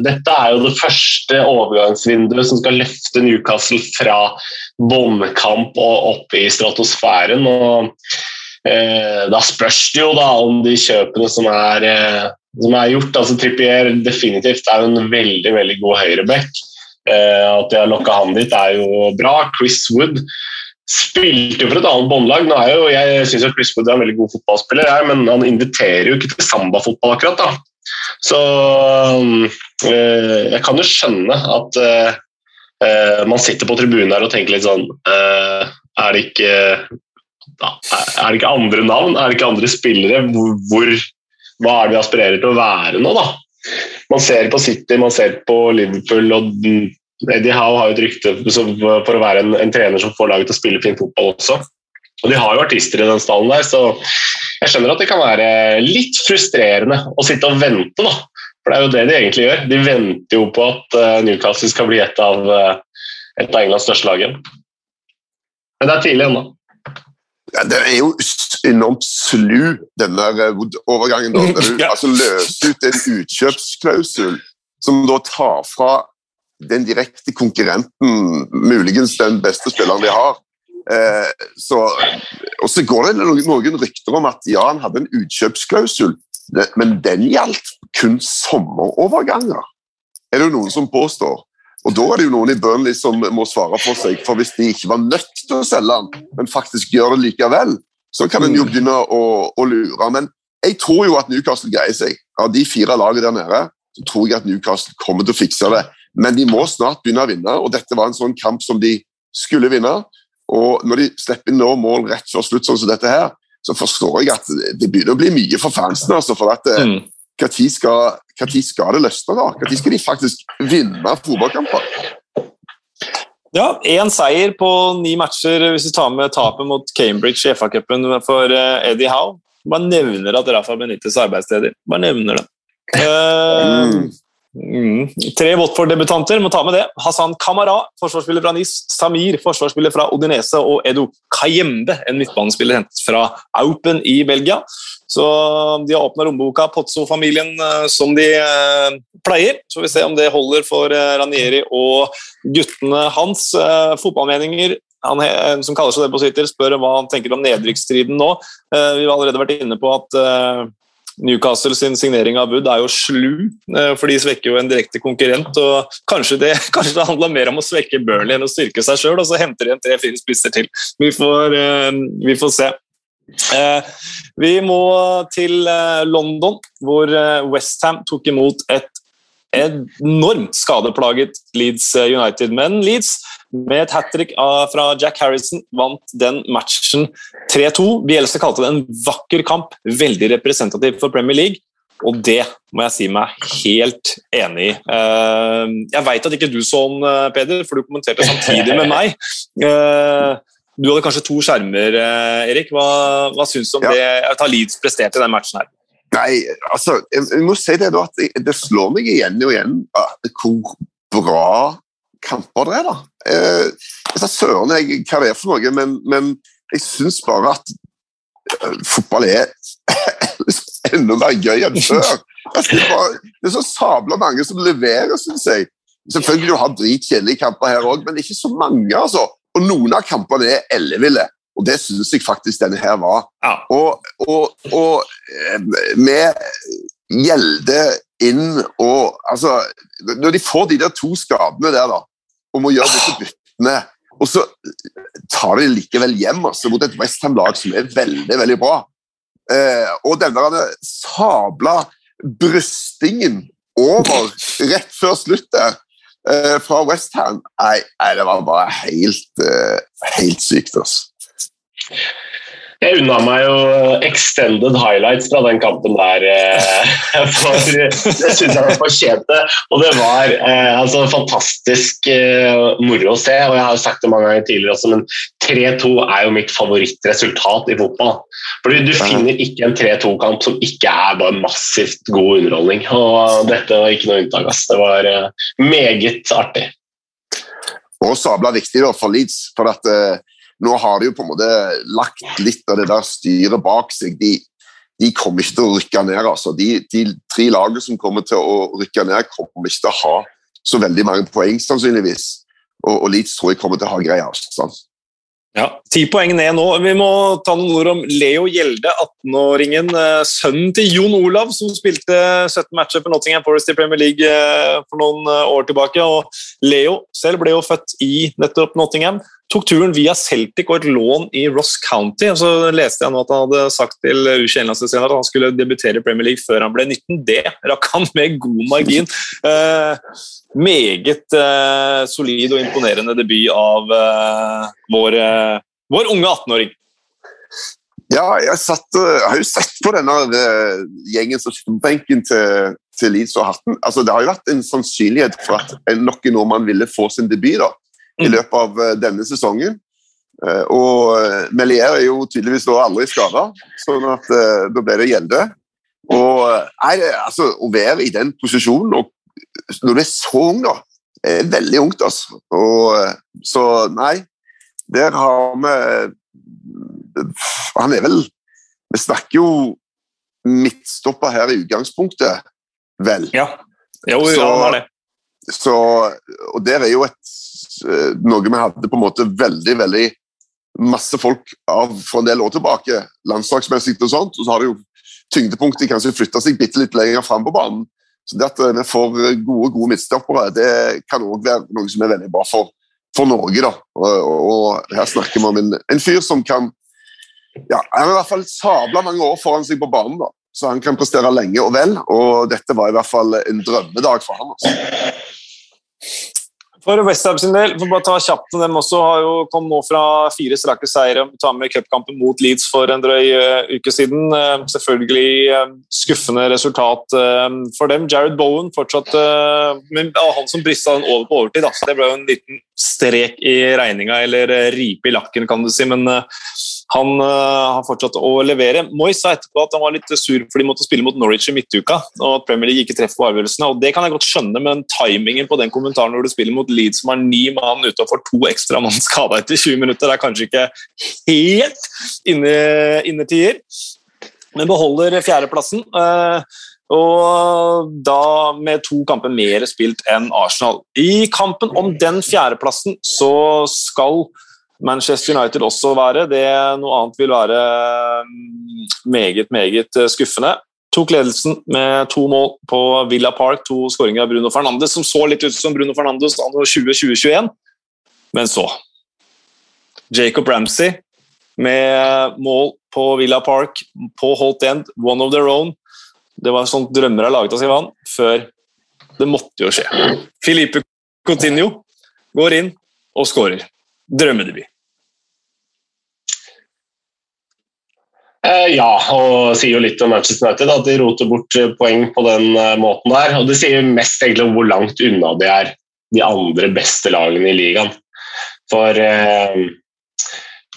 Dette er jo det første overgangsvinduet som skal løfte Newcastle fra båndkamp og opp i stratosfæren. og Da spørs det jo da om de kjøpene som er, som er gjort. altså Trippier definitivt er en veldig veldig god høyreback. At de har lokka han dit, er jo bra. Chris Wood spilte jo for et annet båndlag. Jeg syns Chris Wood er en veldig god fotballspiller, her, men han inviterer jo ikke til sambafotball akkurat. da. Så øh, jeg kan jo skjønne at øh, man sitter på tribunen her og tenker litt sånn Er det ikke er det ikke andre navn? Er det ikke andre spillere? Hvor, hvor, hva er det vi aspirerer til å være nå, da? Man ser på City, man ser på Liverpool og Eddie Howe har jo et rykte for å være en, en, trener som får laget til å spille fin fotball også. Og De har jo artister i den stallen der, så jeg skjønner at det kan være litt frustrerende å sitte og vente. da. For det er jo det de egentlig gjør. De venter jo på at uh, Newcastle skal bli et av, uh, et av Englands største lag igjen. Men det er tidlig ennå. Ja, det er jo enormt slu, den der eh, overgangen. da, Der du altså, løser ut en utkjøpsklausul som da tar fra den direkte konkurrenten, muligens den beste spilleren de har. Eh, så, og så går det noen, noen rykter om at ja, han hadde en utkjøpsklausul, men den gjaldt kun sommeroverganger, er det jo noen som påstår. Og Da er det jo noen i Burnley som må svare for seg, for hvis de ikke var nødt til å selge han, men faktisk gjør det likevel, så kan en jo mm. begynne å, å lure. Men jeg tror jo at Newcastle greier seg. Av de fire lagene der nede, så tror jeg at Newcastle kommer til å fikse det. Men de må snart begynne å vinne, og dette var en sånn kamp som de skulle vinne. Og når de slipper inn nå mål rett før slutt, sånn som dette her, så forstår jeg at det begynner å bli mye for fansen. altså, for at eh, mm. Når skal, skal, det løsne? da? Når skal de faktisk vinne fotballkamper? Ja, én seier på ni matcher hvis vi tar med tapet mot Cambridge i FA-cupen for eh, Eddie Howe. Bare nevner at Rafa benyttes arbeidsledig. Bare nevner det. Uh, mm. Mm. Tre Watford-debutanter, må ta med det. Hassan Kamara, forsvarsspiller fra NIS. Samir, forsvarsspiller fra Odinese. Og Edo Kayembe, en midtbanespiller hentet fra Aupen i Belgia. Så de har åpna romboka Pozzo-familien, eh, som de eh, pleier. Så vi ser om det holder for eh, Ranieri og guttene hans. Fotballmeninger han som kaller seg det på Twitter, spør hva han tenker om nedrykksstriden nå. Vi har allerede vært inne på at Newcastle sin signering av Wood er jo slu, eh, for de svekker jo en direkte konkurrent. og Kanskje det, kanskje det handler mer om å svekke Burnley enn å styrke seg sjøl, og så henter de en tre-fire spisser til. Vi får, eh, vi får se. Eh, vi må til London, hvor Westham tok imot et enormt skadeplaget Leeds United. Men Leeds med et hat trick fra Jack Harrison vant den matchen 3-2. Bielsa kalte det en vakker kamp, veldig representativ for Premier League. Og det må jeg si meg helt enig i. Eh, jeg veit at ikke du så den, eh, Peder, for du kommenterte samtidig med meg. Eh, du hadde kanskje to skjermer, Erik. Hva, hva syns du om ja. det Leeds presterte i den matchen her? Nei, altså, jeg må si det da, at det slår meg igjen og igjen hvor bra kamper det er, da. Jeg sa søren hva det er for noe, men, men jeg syns bare at fotball er enda mer gøy enn før. Det er så sabla mange som leverer, syns jeg. Selvfølgelig du har dritkjedelige kamper her òg, men ikke så mange. altså. Og noen av kampene er elleville, og det syns jeg faktisk denne her var. Ja. Og, og, og vi med Gjelde inn og altså, Når de får de der to skadene der, da, og må gjøre disse byttene og så tar de likevel hjem altså, mot et Westham-lag som er veldig, veldig bra. Eh, og denne sabla brystingen over rett før sluttet eh, fra Westham nei, nei, det var bare helt, eh, helt sykt. altså. Jeg unna meg jo extended highlights fra den kampen der. Eh, for det syns jeg var fortjente. Og det var eh, altså, fantastisk eh, moro å se. og Jeg har jo sagt det mange ganger tidligere også, men 3-2 er jo mitt favorittresultat i fotball. Fordi Du finner ikke en 3-2-kamp som ikke er bare massivt god underholdning. Og dette var ikke noe unntak. Ass. Det var meget artig. Og sabla viktig da for Leeds. for at nå har de jo på en måte lagt litt av det der styret bak seg. De, de kommer ikke til å rykke ned. altså. De, de, tre lagene som kommer til å rykke ned, kommer ikke til å ha så veldig mange poeng, sannsynligvis. Og, og Leeds tror jeg kommer til å ha grei avstand. Ja, Ti poeng ned nå. Vi må ta noen ord om Leo Gjelde, 18-åringen. Eh, sønnen til Jon Olav, som spilte 17 matcher for Nottingham Forest i Premier League eh, for noen eh, år tilbake. Og Leo selv ble jo født i nettopp Nottingham tok turen via Celtic og et lån i Ross County. Så leste jeg nå at han hadde sagt til U21-landslagsreneren at han skulle debutere i Premier League før han ble 19. Det rakk han med god margin. Eh, meget eh, solid og imponerende debut av eh, vår, eh, vår, unge 18-åring. Ja, jeg, satt, eh, jeg, har jo sett på denne uh, gjengen som sitter på benken til, til Leeds og Harten. Altså, det har jo vært en sannsynlighet for at nok noen nordmann ville få sin debut. da i løpet av eh, denne sesongen. Eh, og eh, Melier er jo tydeligvis da aldri skada, sånn at da ble det Gjelde. Og nei, altså, Å være i den posisjonen og når du er så ung, da, er veldig ungt. altså. Og, så nei, der har vi Han er vel Vi snakker jo midtstopper her i utgangspunktet, vel? Ja, jo, så, han har det. Så, og der er jo et noe vi hadde på en måte veldig veldig masse folk av for en del år tilbake, landslagsmessig og sånt. Og så har det jo tyngdepunktet kanskje flytta seg bitte litt lenger fram på banen. Så det at vi får gode gode midtstoppere, det kan òg være noe som er veldig bra for, for Norge. da. Og, og, her snakker vi om en, en, fyr som kan ja, Han har i hvert fall sabla mange år foran seg på banen, da. så han kan prestere lenge og vel. Og dette var i hvert fall en drømmedag for han. altså. For Westham sin del, for bare ta kjapt dem også, har jo kom nå fra fire strake seire. Ta med cupkampen mot Leeds for en drøy uh, uke siden. Uh, selvfølgelig uh, skuffende resultat for dem. Jared Bowen fortsatt men, Han som brista den over på overtid, da. så det ble jo en liten strek i regninga, eller ripe i lakken, kan du si. men han uh, har fortsatt å levere. Moyes sa etterpå at han var litt sur fordi de måtte spille mot Norwich i midtuka. og at Premier League ikke treffer på avgjørelsene. og Det kan jeg godt skjønne, men timingen på den kommentaren når du spiller mot Leeds som har ni mann ute og får to ekstra mann skada etter 20 minutter, det er kanskje ikke helt inne, innertier. Men beholder fjerdeplassen. Uh, og da med to kamper mer spilt enn Arsenal. I kampen om den fjerdeplassen så skal Manchester United også være. Det noe annet vil være mm, meget, meget eh, skuffende. Tok ledelsen med to mål på Villa Park, to skåringer av Bruno Fernandes, som så litt ut som Bruno Fernandes anno 2020-2021. Men så Jacob Ramsey med mål på Villa Park, på Holt End, one of their own. Det var sånt drømmer er laget av, sier han, før det måtte jo skje. Filipe Coutinho går inn og skårer drømmedebut. Eh, ja, og sier jo litt om Manchester United at de roter bort eh, poeng på den eh, måten der. Og det sier mest egentlig om hvor langt unna de er de andre beste lagene i ligaen. For eh,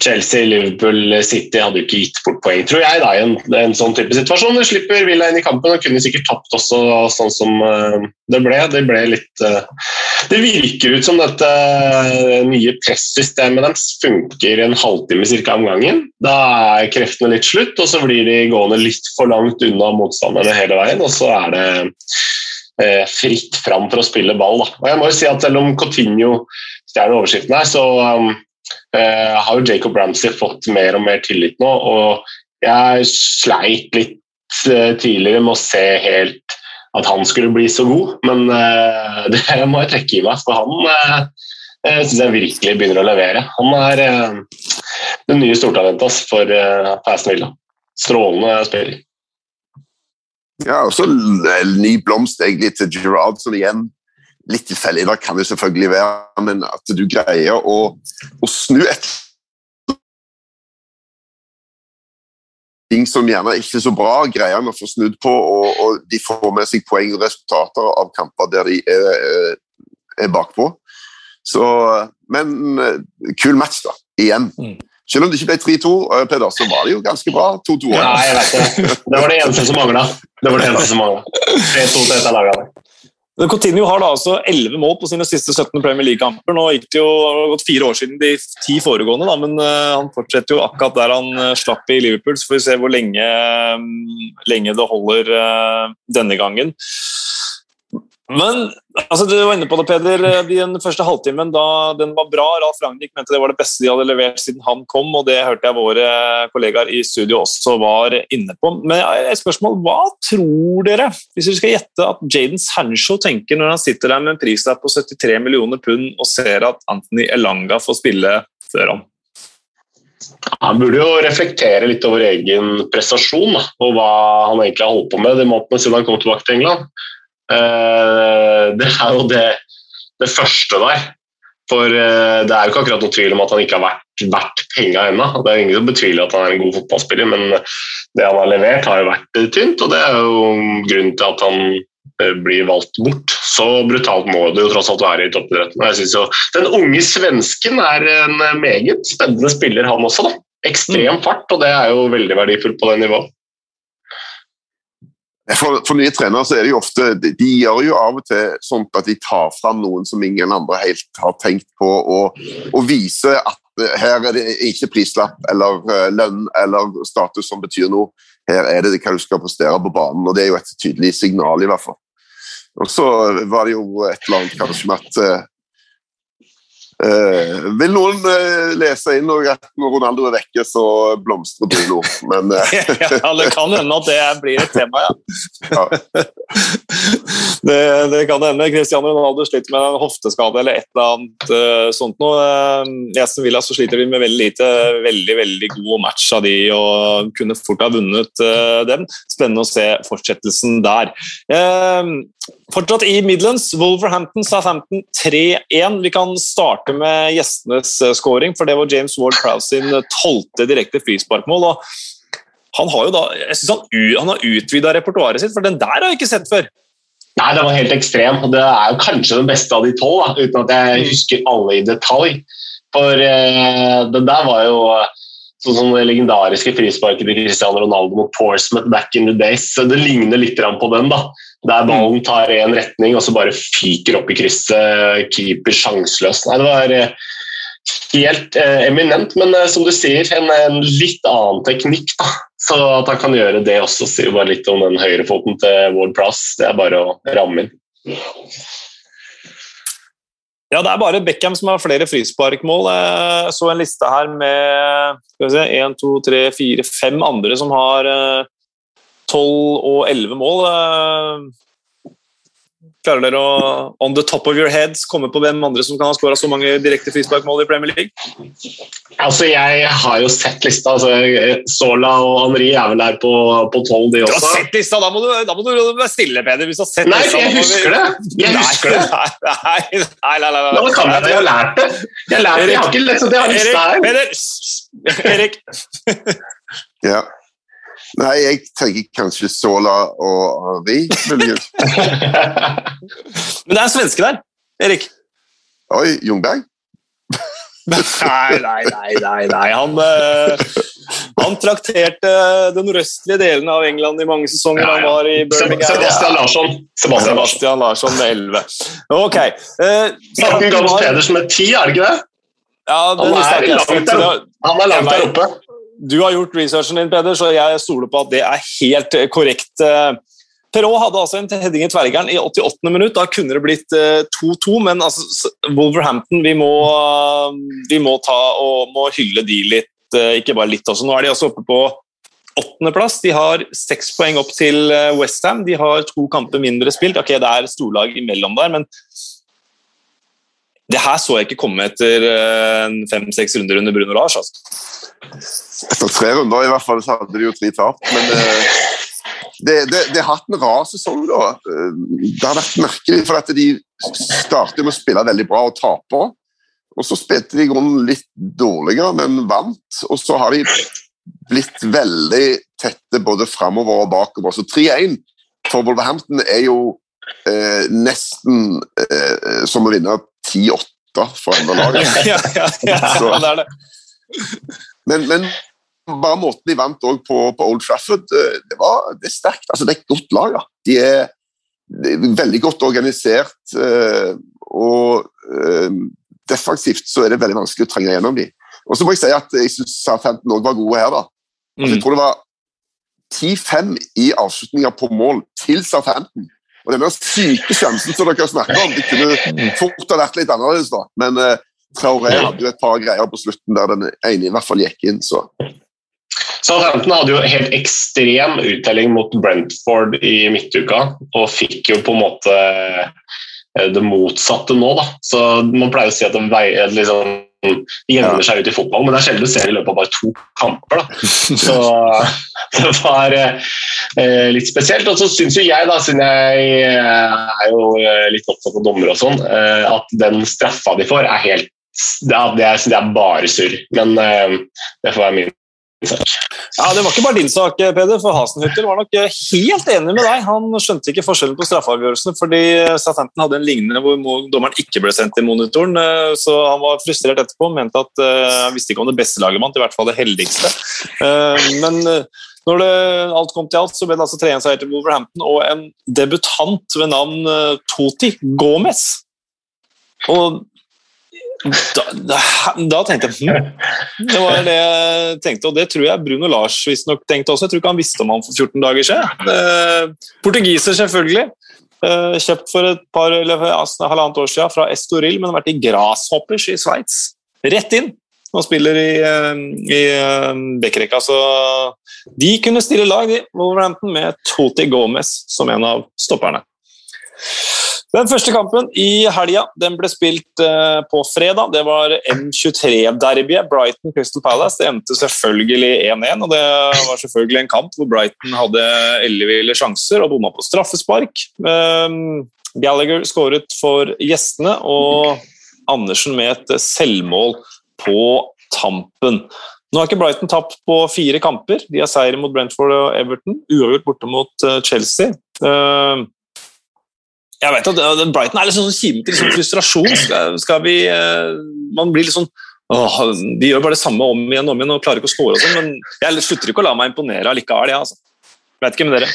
Chelsea, Liverpool, City hadde jo ikke gitt bort poeng, tror jeg, da, i en, en sånn type situasjon. De slipper Villa inn i kampen og kunne sikkert tapt også, sånn som uh, det ble. Det ble litt uh, Det virker ut som dette uh, nye pressystemet deres funker en halvtime cirka om gangen. Da er kreftene litt slutt, og så blir de gående litt for langt unna motstanderne hele veien, og så er det fritt fram for å spille ball. Da. Og jeg må jo si at Selv om Coutinho stjeler overskriften her, så uh, har jo Jacob Ramsey fått mer og mer tillit nå. og Jeg sleit litt uh, tidligere med å se helt at han skulle bli så god, men eh, det må jeg trekke i meg. For han eh, syns jeg virkelig begynner å levere. Han er det nye stortalentet for Aston Villa. Strålende spiller. Ja, og så ny blomst egentlig til Gerard, som igjen litt tilfeldig, da kan det selvfølgelig være, men at du greier å, å snu et ting som gjerne ikke er så bra, greier han å få snudd på, og, og, de får med seg poeng og resultater av kamper der de er, er bakpå. Så, men eh, kul match, da. Igjen. Mm. Selv om det ikke ble 3-2, eh, Peder, så var det jo ganske bra. 2-2. Ja, jeg vet det. Det var det eneste som mangla. Det var det eneste som mangla. 3-2 til et av lagene. Coutinho har da altså 11 mål på sine siste 17 Premier League-kamper. Nå gikk det jo gått fire år siden de ti foregående, da, men uh, han fortsetter jo akkurat der han uh, slapp i Liverpool. Så får vi se hvor lenge, um, lenge det holder uh, denne gangen. Men altså, du var inne på det, Peder. Den første halvtimen da den var bra. Ralf Ragnhild mente det var det beste de hadde levert siden han kom, og det hørte jeg våre kollegaer i studio også var inne på. Men et spørsmål, Hva tror dere, hvis vi skal gjette, at Jaden Sancho tenker når han sitter der med en prislapp på 73 millioner pund og ser at Anthony Elanga får spille før ham? Han burde jo reflektere litt over egen prestasjon og hva han egentlig har holdt på med de månedene siden han kom tilbake til England. Eh, det er jo det, det første der. For eh, det er jo ikke akkurat noe tvil om at han ikke har vært verdt penga ennå. Det er ingen som betviler at han er en god fotballspiller, men det han har levert, har jo vært tynt. Og det er jo grunnen til at han eh, blir valgt bort. Så brutalt må det jo tross alt være i toppidretten. Jeg synes jo Den unge svensken er en meget spennende spiller, han også. da. Ekstrem mm. fart, og det er jo veldig verdifullt på det nivået. For, for, nye trenere så er det jo ofte De gjør jo av og til sånn at de tar fram noen som ingen andre helt har tenkt på, og, og viser at her er det ikke prislapp eller eh, lønn eller status som betyr noe. Her er det hva du skal prestere på banen, og det er jo et tydelig signal, i hvert fall. Og så var det jo et eller annet kanskje med at eh, Uh, vil noen eh, lese inn at når Ronaldo er vekke, så blomstrer Bruno, men eh. Ja, det kan hende at det blir et tema, ja. ja. det, det, kan hende. Cristiano Ronaldo sliter med en hofteskade eller et eller annet sånt noe. I Aston Villa så sliter vi med veldig lite. Veldig veldig god match av de og kunne fort ha vunnet dem. Spennende å se fortsettelsen der. Fortsatt i Midlands. Wolverhampton Southampton 3-1. Vi kan starte med gjestenes eh, scoring, for det var James Ward Prowse sin eh, tolvte direkte frisparkmål. og Han har jo da, jeg synes han, han har utvida repertoaret sitt, for den der har jeg ikke sett før. Nei, den var helt ekstrem. og Det er jo kanskje den beste av de tolv, uten at jeg husker alle i detalj. For uh, den der var jo sånn som det legendariske frisparket til Cristiano Ronaldo mot Portsmouth back in the days. Så det ligner litt på den. da. Der ballen tar én retning og så bare fyker opp i krysset. Keeper sjanseløs. Nei, det var eh, helt eh, eminent, men eh, som du sier, en, en, litt annen teknikk. da. Så at han kan gjøre det også, sier bare litt om den høyrefoten til Ward Prowse. Det er bare å ramme inn. Ja, Det er bare Beckham som har flere frisparkmål. Jeg så en liste her med skal vi se, 1, 2, 3, 4, 5 andre som har 12 og 11 mål. Klarer dere å on the top of your heads komme på hvem andre som kan ha skåra så mange direkte frisparkmål i Premier League? Altså, Jeg har jo sett lista. altså Sola og Henri er vel der på, på 12, de også. Du har sett lista! Da må du, da må du være stille, Peder. Hvis du har sett nei, lista, jeg husker det! Jeg nei, husker det. Nei, nei, nei, nei, nei. Nå kan jeg det. Jeg har lært det. Jeg lært det. Jeg har ikke lest det. Jeg har lista her. Peder! Erik! ja. Nei, jeg tenker kanskje Sola og Vi muligens. Men det er en svenske der, Erik. Oi, Jungberg? Nei, nei, nei. nei, nei. Han, uh, han trakterte den nordøstlige delen av England i mange sesonger. Han var i Birmingham. Sebastian Larsson. Sebastian Larsson. Sebastian Larsson med 11. Ok. Uh, Morten Gams Pedersen med 10, er det ikke det? ja, det Han er langt der. Han er langt der oppe. Du har gjort researchen din, Peder, så jeg stoler på at det er helt eh, korrekt. Eh, Perrault hadde altså en heading i tverrgeren i 88. minutt. Da kunne det blitt eh, 2-2, men altså, Wolverhampton vi må, eh, vi må ta og må hylle de litt, eh, ikke bare litt også. Nå er de altså oppe på åttendeplass. De har seks poeng opp til Westham. De har to kamper mindre spilt. Ok, det er storlag imellom der, men det her så jeg ikke komme etter eh, fem-seks runder under Bruno Lars. Altså. Etter tre runder i hvert fall så hadde de jo tre tap. Men eh, det, det, det har hatt en rar sesong, da. Det har vært merkelig, for at de startet med å spille veldig bra og tape. Og så spilte de i grunnen litt dårligere, men vant. Og så har de blitt veldig tette både framover og bakover. Så 3-1 for Wolverhampton er jo eh, nesten eh, som å vinne 10-8 for andre lag. ja, ja, ja, ja, det er det. Men, men bare måten de vant òg på, på Old Trafford, eh, det, var, det er sterkt. Altså, det er et godt lag. Ja. De, er, de er veldig godt organisert, eh, og eh, defensivt så er det veldig vanskelig å trenge gjennom dem. Og så må jeg si at jeg syns Southampton òg var gode her. da. Altså, jeg Mm. tror det var 10-5 i avslutninger på mål til Southampton. Og denne syke sjansen som dere snakker om, det kunne fort ha vært litt annerledes, da. Men Traoré hadde jo et par greier på slutten der den ene i hvert fall gikk inn, så Southampton hadde jo helt ekstrem uttelling mot Brentford i midtuka, og fikk jo på en måte eh, det motsatte nå. da. Så Man pleier å si at de veier, liksom, jevner seg ut i fotball, men det er sjelden du ser i løpet av bare to kamper. da. Så det var eh, litt spesielt. Og så syns jo jeg, da, siden jeg eh, er jo eh, litt opptatt av dommer og sånn, eh, at den straffa de får, er helt er, det er, det er bare surr. Men eh, det får være min sak. Ja, Det var ikke bare din sak, Peder, for Hasenhüttel var nok helt enig med deg. Han skjønte ikke forskjellen på straffeavgjørelsene, fordi Southampton hadde en lignende hvor dommeren ikke ble sendt til monitoren. eh, Så han var frustrert etterpå og mente at eh, han visste ikke om det beste laget vant, i hvert fall det heldigste. Eh, Men eh, når det, alt kom til alt, så ble det altså 3-1-seier til Wolverhampton og en debutant ved navn eh, Toti Gomez. Og da, da, da tenkte jeg hm, det var det jeg tenkte, og det tror jeg Bruno Lars visstnok tenkte også. Jeg tror ikke han visste om han for 14 dager siden. Eh, portugiser, selvfølgelig. Eh, kjøpt for et par, eller altså, halvannet år siden fra Estoril, men har vært i Grasshoppers i Sveits. Rett inn! Og spiller i, eh, i eh, Bekkerekka. Så de kunne stille lag, de, Wolverhampton, med Toti Gomez som en av stopperne. Den første kampen i helga den ble spilt eh, på fredag. Det var M23-derbyet. Brighton Crystal Palace. Det endte selvfølgelig 1-1. og Det var selvfølgelig en kamp hvor Brighton hadde elleville sjanser og bomma på straffespark. Um, Gallagher skåret for gjestene, og Andersen med et selvmål på tampen. Nå har ikke Brighton tapt på fire kamper. De har seier mot Brentford og Everton. Uavgjort borte mot eh, Chelsea. Jeg vet at Brighton er litt sånn kimen til sånn frustrasjon. Skal, skal vi uh, Man blir litt sånn åh, De gjør bare det samme om igjen og om igjen og klarer ikke å score og sånn, men jeg slutter ikke å la meg imponere allikevel, Ja, altså. Vet ikke med dere.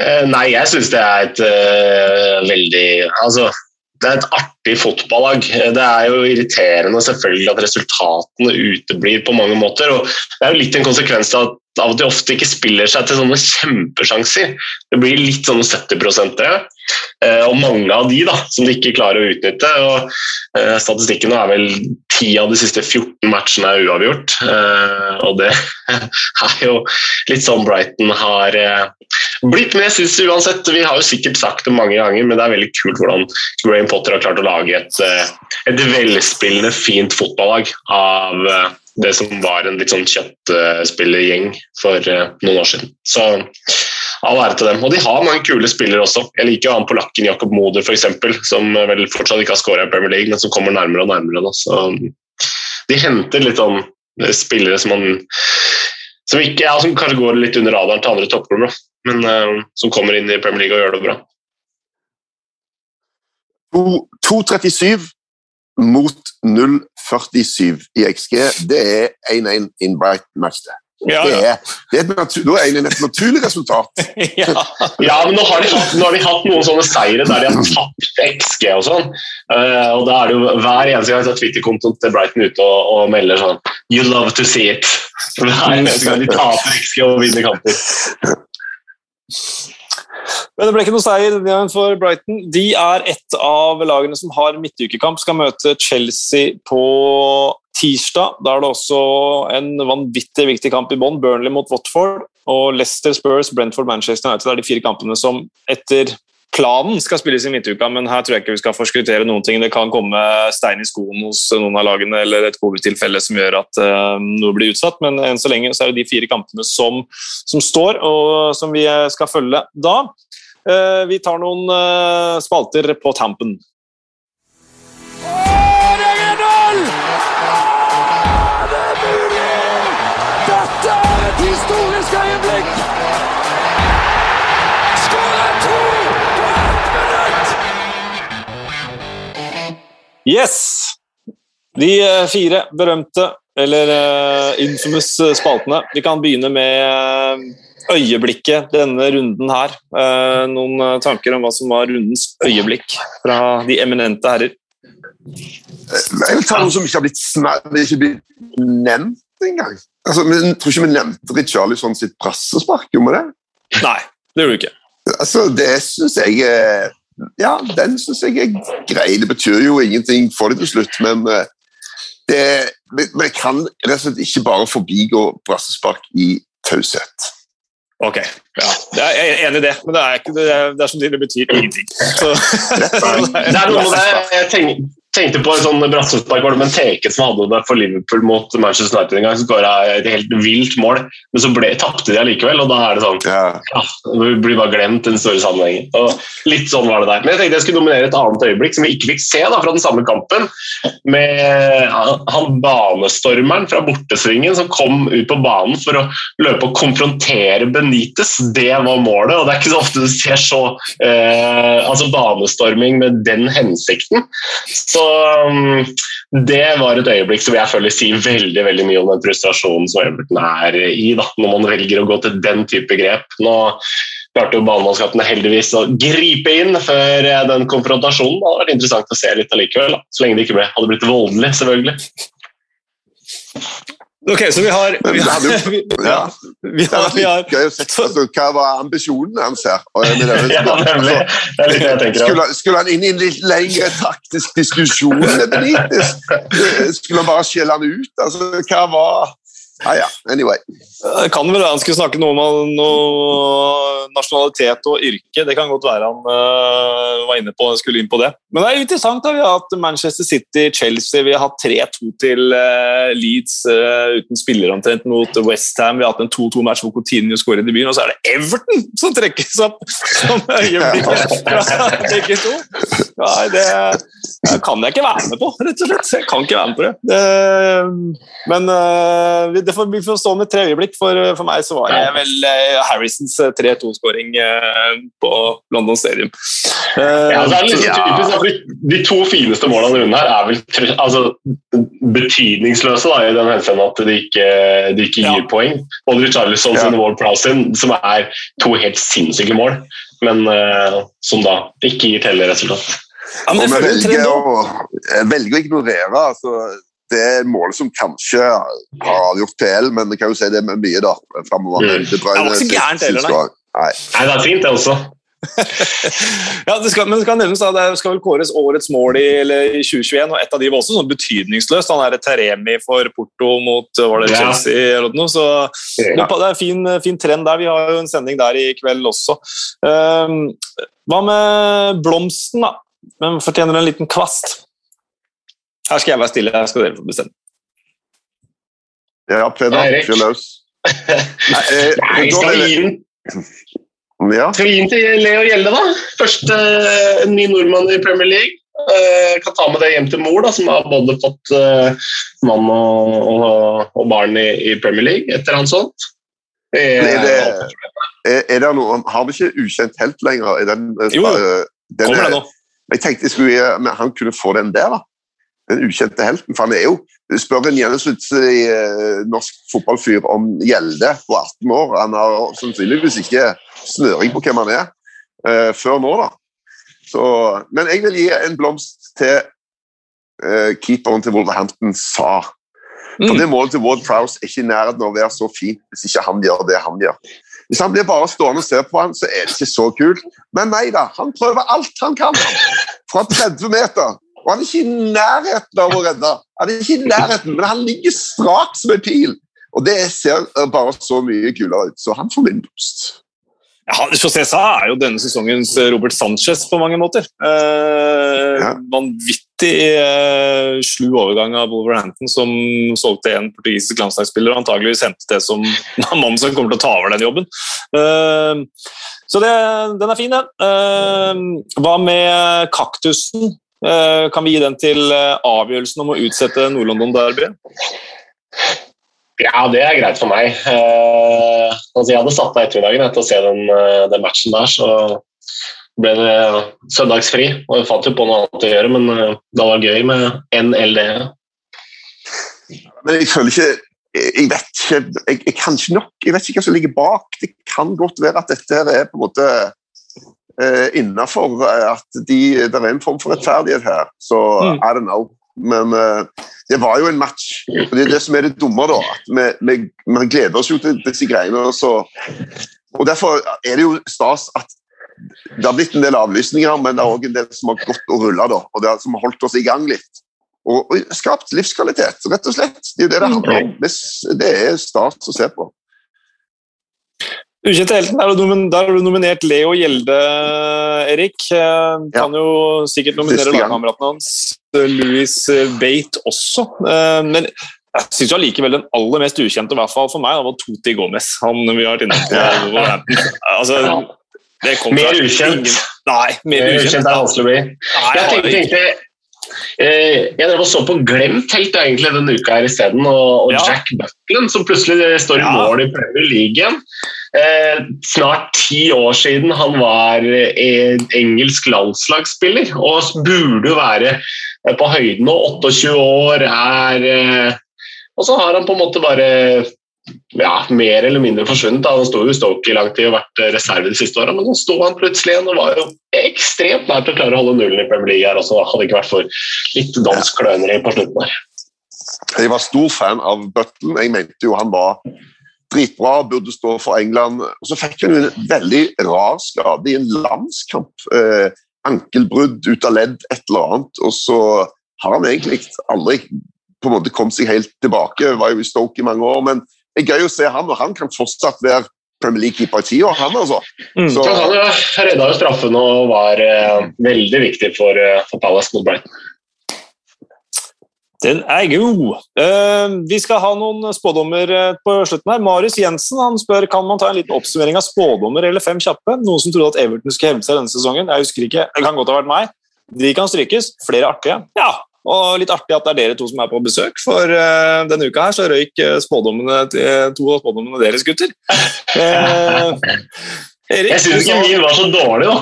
Eh, Nei, jeg syns det er et uh, veldig Altså, det er et artig fotballag. Det er jo irriterende selvfølgelig at resultatene uteblir på mange måter. og Det er jo litt en konsekvens av at de ofte ikke spiller seg til sånne kjempesjanser. Det blir litt sånne 70-prosentere, eh, og mange av de da, som de ikke klarer å utnytte. og eh, Statistikken er vel 10 av de siste 14 matchene er uavgjort. eh, og det er jo litt sånn Brighton har blitt blitt. Men jeg uansett, vi har jo sikkert sagt det mange ganger, men det er veldig kult hvordan Graham Potter har klart å lage et, eh, et velspillende, fint fotballag av eh, det som var en litt sånn kjøttspillergjeng for eh, noen år siden. Så all ære til dem. Og de har mange kule spillere også. Jeg liker jo han polakken Jakob Moder f.eks., som vel fortsatt ikke har skåra i Premier League, men som kommer nærmere og nærmere. Da. Så de henter litt sånn spillere som man som, ikke, ja, som kanskje går litt under radaren til andre toppklubber, men uh, som kommer inn i Premier League og gjør det bra. 2,37 mot 0,47 i XG. Det er 1-1 in Bright-match, det. Ja, Det er, det er et, det er et naturlig resultat. ja. Ja, men nå har, de hatt, nå har de hatt noen sånne seire der de har tapt XG og sånn. Uh, og da er det jo hver eneste gang er Twitter-kontoen til Brighton ute og, og melder sånn You love to see it. Hver eneste gang de taper XG og vinner kamper. Men det ble ikke noe seier for Brighton. De er et av lagene som har midtukekamp. Skal møte Chelsea på tirsdag. Da er det også en vanvittig viktig kamp i bånn. Burnley mot Watford og Leicester Spurs, Brentford, Manchester United. Det er de fire kampene som etter planen skal spilles i midtuka, men her tror jeg ikke vi skal forskuttere noen ting. Det kan komme stein i skoen hos noen av lagene eller et covid-tilfelle som gjør at uh, noe blir utsatt, men enn så lenge så er det de fire kampene som, som står, og som vi skal følge da. Uh, vi tar noen uh, spalter på tampen. Det er 1-0! Yes! De eh, fire berømte, eller uh, infamous spaltene. Vi kan begynne med eh, øyeblikket denne runden her. Uh, noen eh, tanker om hva som var rundens øyeblikk fra de eminente herrer? Jeg vil ta noe som ikke har blitt, ikke blitt nevnt engang. Altså, jeg tror ikke vi nevnte Richarlison sitt brassespark, gjorde vi det? Nei, det gjorde vi ikke. Altså, det syns jeg Ja, den syns jeg er grei. Det betyr jo ingenting for det til slutt, men eh, det, men jeg kan rett og slett ikke bare forbigå brassespark i taushet. Ok, ja. Jeg er enig i det, men det er, ikke, det er, det er som det, det betyr ingenting. Så, Det er noe med det jeg tenk, tenkte på en sånn brassespark var det Benteke som hadde det for Liverpool mot Manchester United en gang. Så skåra et helt vilt mål, men så tapte de allikevel. Og da er det sånn Ja. ja, Det blir bare glemt den store sammenhengen. Og litt sånn var det der. Men jeg tenkte jeg skulle nominere et annet øyeblikk som vi ikke fikk se da, fra den samme kampen. Med han- han banestormeren fra bortesvingen som kom ut på banen for å løpe og konfrontere Benitez. Det var målet, og det er ikke så ofte du ser så eh, altså banestorming med den hensikten. Så um, det var et øyeblikk som jeg føler sier veldig veldig mye om den frustrasjonen som Everton er i, da, når man velger å gå til den type grep. Nå klarte jo banemannskapene heldigvis å gripe inn før eh, den konfrontasjonen. Det hadde vært interessant å se litt allikevel, da. så lenge det ikke ble, hadde blitt voldelig, selvfølgelig. Ok, så vi har Men Vi har, vi, ja. vi har, vi har gøy å se altså, hva var ambisjonen hans her. Og, Ja, nemlig. Det er litt det jeg tenker. Skulle, han- skulle han inn i en litt lengre taktisk diskusjon med Benitez? Skulle han bare skjelle han ut? Altså, hva var Ah, ja. Anyway. Det kan vel være han skulle snakke noe om noe nasjonalitet og yrke. Det kan godt være han uh, var inne på skulle inn på det. Men det er interessant. da, Vi har hatt Manchester City, Chelsea, vi har hatt 3-2 til uh, Leeds uh, uten spillere omtrent mot Westham. Vi har hatt en 2-2-match hvor Coutinho skårer i debuten, og så er det Everton som trekkes opp som øyeblikket fra begge to. Nei, det, det kan jeg ikke være med på, rett og slett. Jeg kan ikke være med på det. det men det får, vi får stå med tre øyeblikk. For, for meg så var det vel øh, Harrisons øh, 3-2-skåring øh, på London Stadium. Eh, Ja, så er det litt Ja. typisk at de, de to fineste målene av runden her er vel altså, betydningsløse da, i den henseende at de ikke, de ikke gir Ja. poeng. Både Richarlison Ja. sin og Ward Prowse som er to helt sinnssyke mål, men uh, som da ikke gir telleresultat. ja, men jeg velger å, jeg velger å ignorere altså, det er målet som kanskje har avgjort PL, men det kan jo si det med mye da, fremover. Mm. De Det var ikke så gærent heller, nei. Nei. Nei, det er fint, det også. Ja, det skal, men det skal nevnes da, det skal vel kåres årets mål i, eller i 2021, og et av de var også sånn betydningsløst. Han er Teremi for Porto mot var det Ja. Chelsea eller noe, så det er en fin, fin trend der. Vi har jo en sending der i kveld også. Um, hva med blomsten, da? Hvem fortjener en liten kvast? Her skal jeg være stille, her skal dere få bestemme. Ja, Peder, fyr løs. Nei, eh, da skal vi jeg- gi den Ja, Skal vi gi den til Leo Gjelde, da? Første eh, ny nordmann i Premier League. Eh, kan ta med det hjem til mor, da, som har både fått eh, mann og, og, og barn i, i Premier League, et eller annet sånt. Er det, er, er det noe, har vi ikke ukjent helt lenger? Er den, Jo, den, Kommer det nå? Jeg tenkte jeg skulle, men han kunne få den der, da. Den ukjente helten. For han er jo Spør en gjennomsnittlig eh, norsk fotballfyr om Gjelde på 18 år. Han har sannsynligvis ikke snøring på hvem han er eh, før nå, da. Så, men jeg vil gi en blomst til eh, keeperen til Wolverhampton, Sa. For Mm. det målet til Ward Prowse er ikke i nærheten av å være så fint hvis ikke han gjør det han gjør. Hvis han blir bare stående og ser på han, så er det ikke så kult. Men nei da, han prøver alt han kan fra 30 meter. Og han er ikke i nærheten av å redde. Han er ikke i nærheten, Men han ligger strak som en pil. Og det ser bare så mye kulere ut. Så han får min boost. Ja, José Sa er jo denne sesongens Robert Sanchez på mange måter. Eh, Ja. Vanvittig eh, slu overgang av Wolverhampton, som solgte en portugisisk landslagsspiller og antageligvis hentet det som mannen som kommer til å ta over den jobben. Eh, så det, den er fin, den. Eh, hva med kaktusen? Eh, kan vi gi den til eh, avgjørelsen om å utsette Nord-London-derbyet? Ja, det er greit for meg. Eh, altså, jeg hadde satt av ettermiddagen etter å se den, eh, den matchen der, så ble det søndagsfri. Og jeg fant jo på noe annet å gjøre, men det var gøy med NLD. Men jeg føler ikke jeg vet ikke, jeg, jeg kan ikke nok, jeg vet ikke hva som ligger bak. Det kan godt være at dette her er på en måte eh, innafor at de, det er en form for rettferdighet her. Så Mm. I don't know. Men eh, det var jo en match. og Det er det som er det dumme, da. at Vi, vi, vi gleder oss jo til disse greiene. Og, så, og Derfor er det jo stas at det har blitt en del avlysninger, men det er òg en del som har gått og rulla, og det er, som har holdt oss i gang litt. Og, og skapt livskvalitet, rett og slett. Det er jo det det handler om. Det, det er stas å se på. Ukjente helten, der har du nominert Leo Gjelde, Erik. Eh, Kan jo sikkert nominere lagkameraten hans, Louis Bate, også. Eh, Men jeg syns allikevel den aller mest ukjente, i hvert fall for meg, det var Toti Gomez. Han vi har vært inne på. Altså, det kom Mer ukjent. ingen- Nei, mer Mer ukjent. ukjent er vanskelig å bli. Jeg tenkte Jeg drev og så på Glemt helt egentlig denne uka her isteden, og, og Ja. Jack Buckland, som plutselig står i Ja. mål i Premier League igjen. Eh, snart ti år siden han var eh, engelsk landslagsspiller, og burde jo være eh, på høyden nå. 28 år er eh, Og så har han på en måte bare ja, mer eller mindre forsvunnet. Han sto jo Stoke i lang tid og vært eh, reserve de siste åra, men nå sto han plutselig igjen og var jo ekstremt nær til å klare å holde nullen i Premier League her også. Hadde ikke vært for litt dansk kløneri på slutten her. Jeg var stor fan av Button. Jeg mente jo han var dritbra, burde stå for England. Og så fikk han en veldig rar skade i en landskamp. Eh, ankelbrudd ut av ledd, et eller annet. Og så har han egentlig aldri på en måte kommet seg helt tilbake. Var jo i Stoke i mange år, men det er gøy å se han, og han kan fortsatt være Premier League-keeper i ti år, han altså. Mm. Så, Så han ja, redda jo straffen og var eh, veldig viktig for, eh, for Palace mot Brighton. Den er god. Eh, vi skal ha noen spådommer eh, på slutten her. Marius Jensen han spør kan man ta en liten oppsummering av spådommer eller fem kjappe. Noen som trodde at Everton skulle hevde seg denne sesongen. Jeg husker ikke. Det kan godt ha vært meg. De kan strykes. Flere artige. Ja, og litt artig at det er dere to som er på besøk, for uh, denne uka her så røyk eh, spådommene til to av spådommene deres, gutter. Eh, Erik, Jeg syns ikke min var så dårlig, da.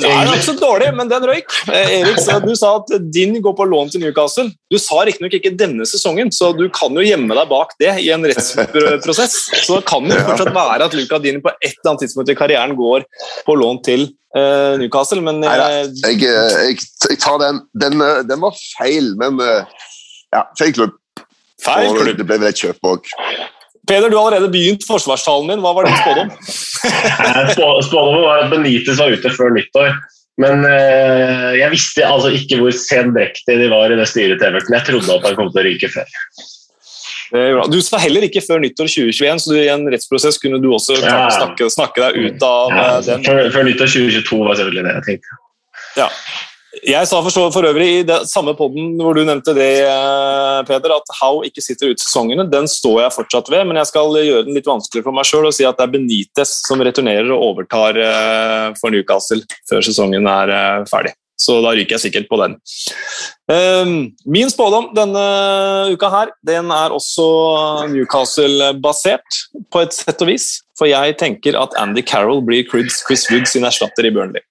Nei, det er ikke så dårlig, men den røyk. Eh, Erik, du sa at din går på lån til Newcastle. Du sa riktignok ikke denne sesongen, så du kan jo gjemme deg bak det i en rettsprosess. Så det kan jo fortsatt være at Luca Dini på et eller annet tidspunkt i karrieren går på lån til eh, Newcastle, men Nei eh, jeg, jeg, jeg tar den. Den, den var feil, men ja, feil klubb. feil Og klubb. det ble vel et kjøp òg. Peder, du har allerede begynt forsvarstalen din. Hva var din spådom? Spå- Spådommen var at Benitez var ute før nyttår. Men eh, jeg visste altså ikke hvor sendrektige de var i det styret til Everton. Jeg trodde at han kom til å ryke før. Du sa heller ikke før nyttår 2021, så du, i en rettsprosess kunne du også Ja. snakke, snakke deg ut av Ja, eh, den. før, før nyttår 2022 var selvfølgelig det jeg tenkte. Ja. Jeg sa for, så, for øvrig i det samme podden hvor du nevnte det, eh, Peder, at How ikke sitter ut sesongene. Den står jeg fortsatt ved, men jeg skal gjøre den litt vanskeligere for meg sjøl og si at det er Benitez som returnerer og overtar eh, for Newcastle før sesongen er eh, ferdig. så da ryker jeg sikkert på den. Um, min spådom denne uka her, den er også Newcastle-basert, på et sett og vis. For jeg tenker at Andy Carroll blir Chris, Chris Wood sin erstatter i Burnley.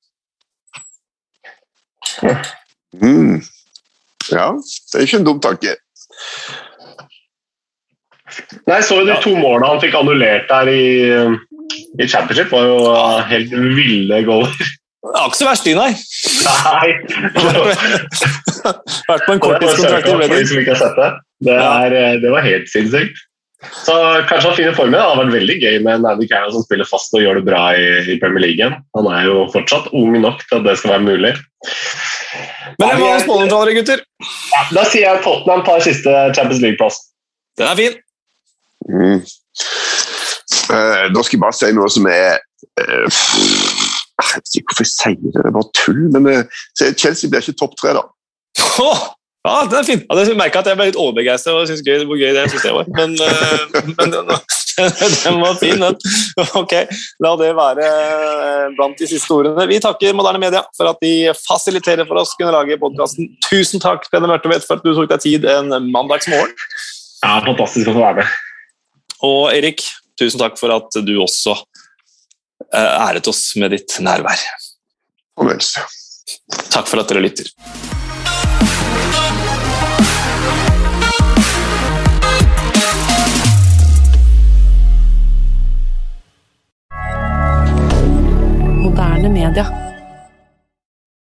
Mm. Ja, det er ikke en dum tanke. Nei, så jo de to målene han fikk annullert der i, i Championship, var jo helt ville goaler. Det er ikke så verst, de, nei. Nei. Vært på en korttidskontrakt i Reading. det. Det, eh, det var helt sinnssykt. Så kanskje han finner formen. Det hadde vært veldig gøy med en Andy Carroll som spiller fast og gjør det bra i, i Premier League. Han er jo fortsatt ung nok til at det skal være mulig. Men det var ha spådom dere, gutter. Ja, da sier jeg Tottenham tar siste Champions League-plass. Den er fin. Mm. Uh, da skal jeg bare si noe som er uh, Jeg vet ikke hvorfor jeg sier det, det er bare tull. Men uh, Chelsea blir ikke topp tre, da. Åh, ja, den er fin. Ja, jeg merket at jeg ble litt overbegeistra og syntes gøy, hvor gøy det jeg var. Men, eh, men den, den var fin, den. Ok, la det være eh, blant de siste ordene. Vi takker Moderne Media for at de fasiliterer for oss kunne lage podkasten. Tusen takk, Peder Mørtvedt, for at du tok deg tid en mandagsmorgen. Ja, Fantastisk å få være med. Og Erik, tusen takk for at du også eh, æret oss med ditt nærvær. Takk for at dere lytter. Moderne media.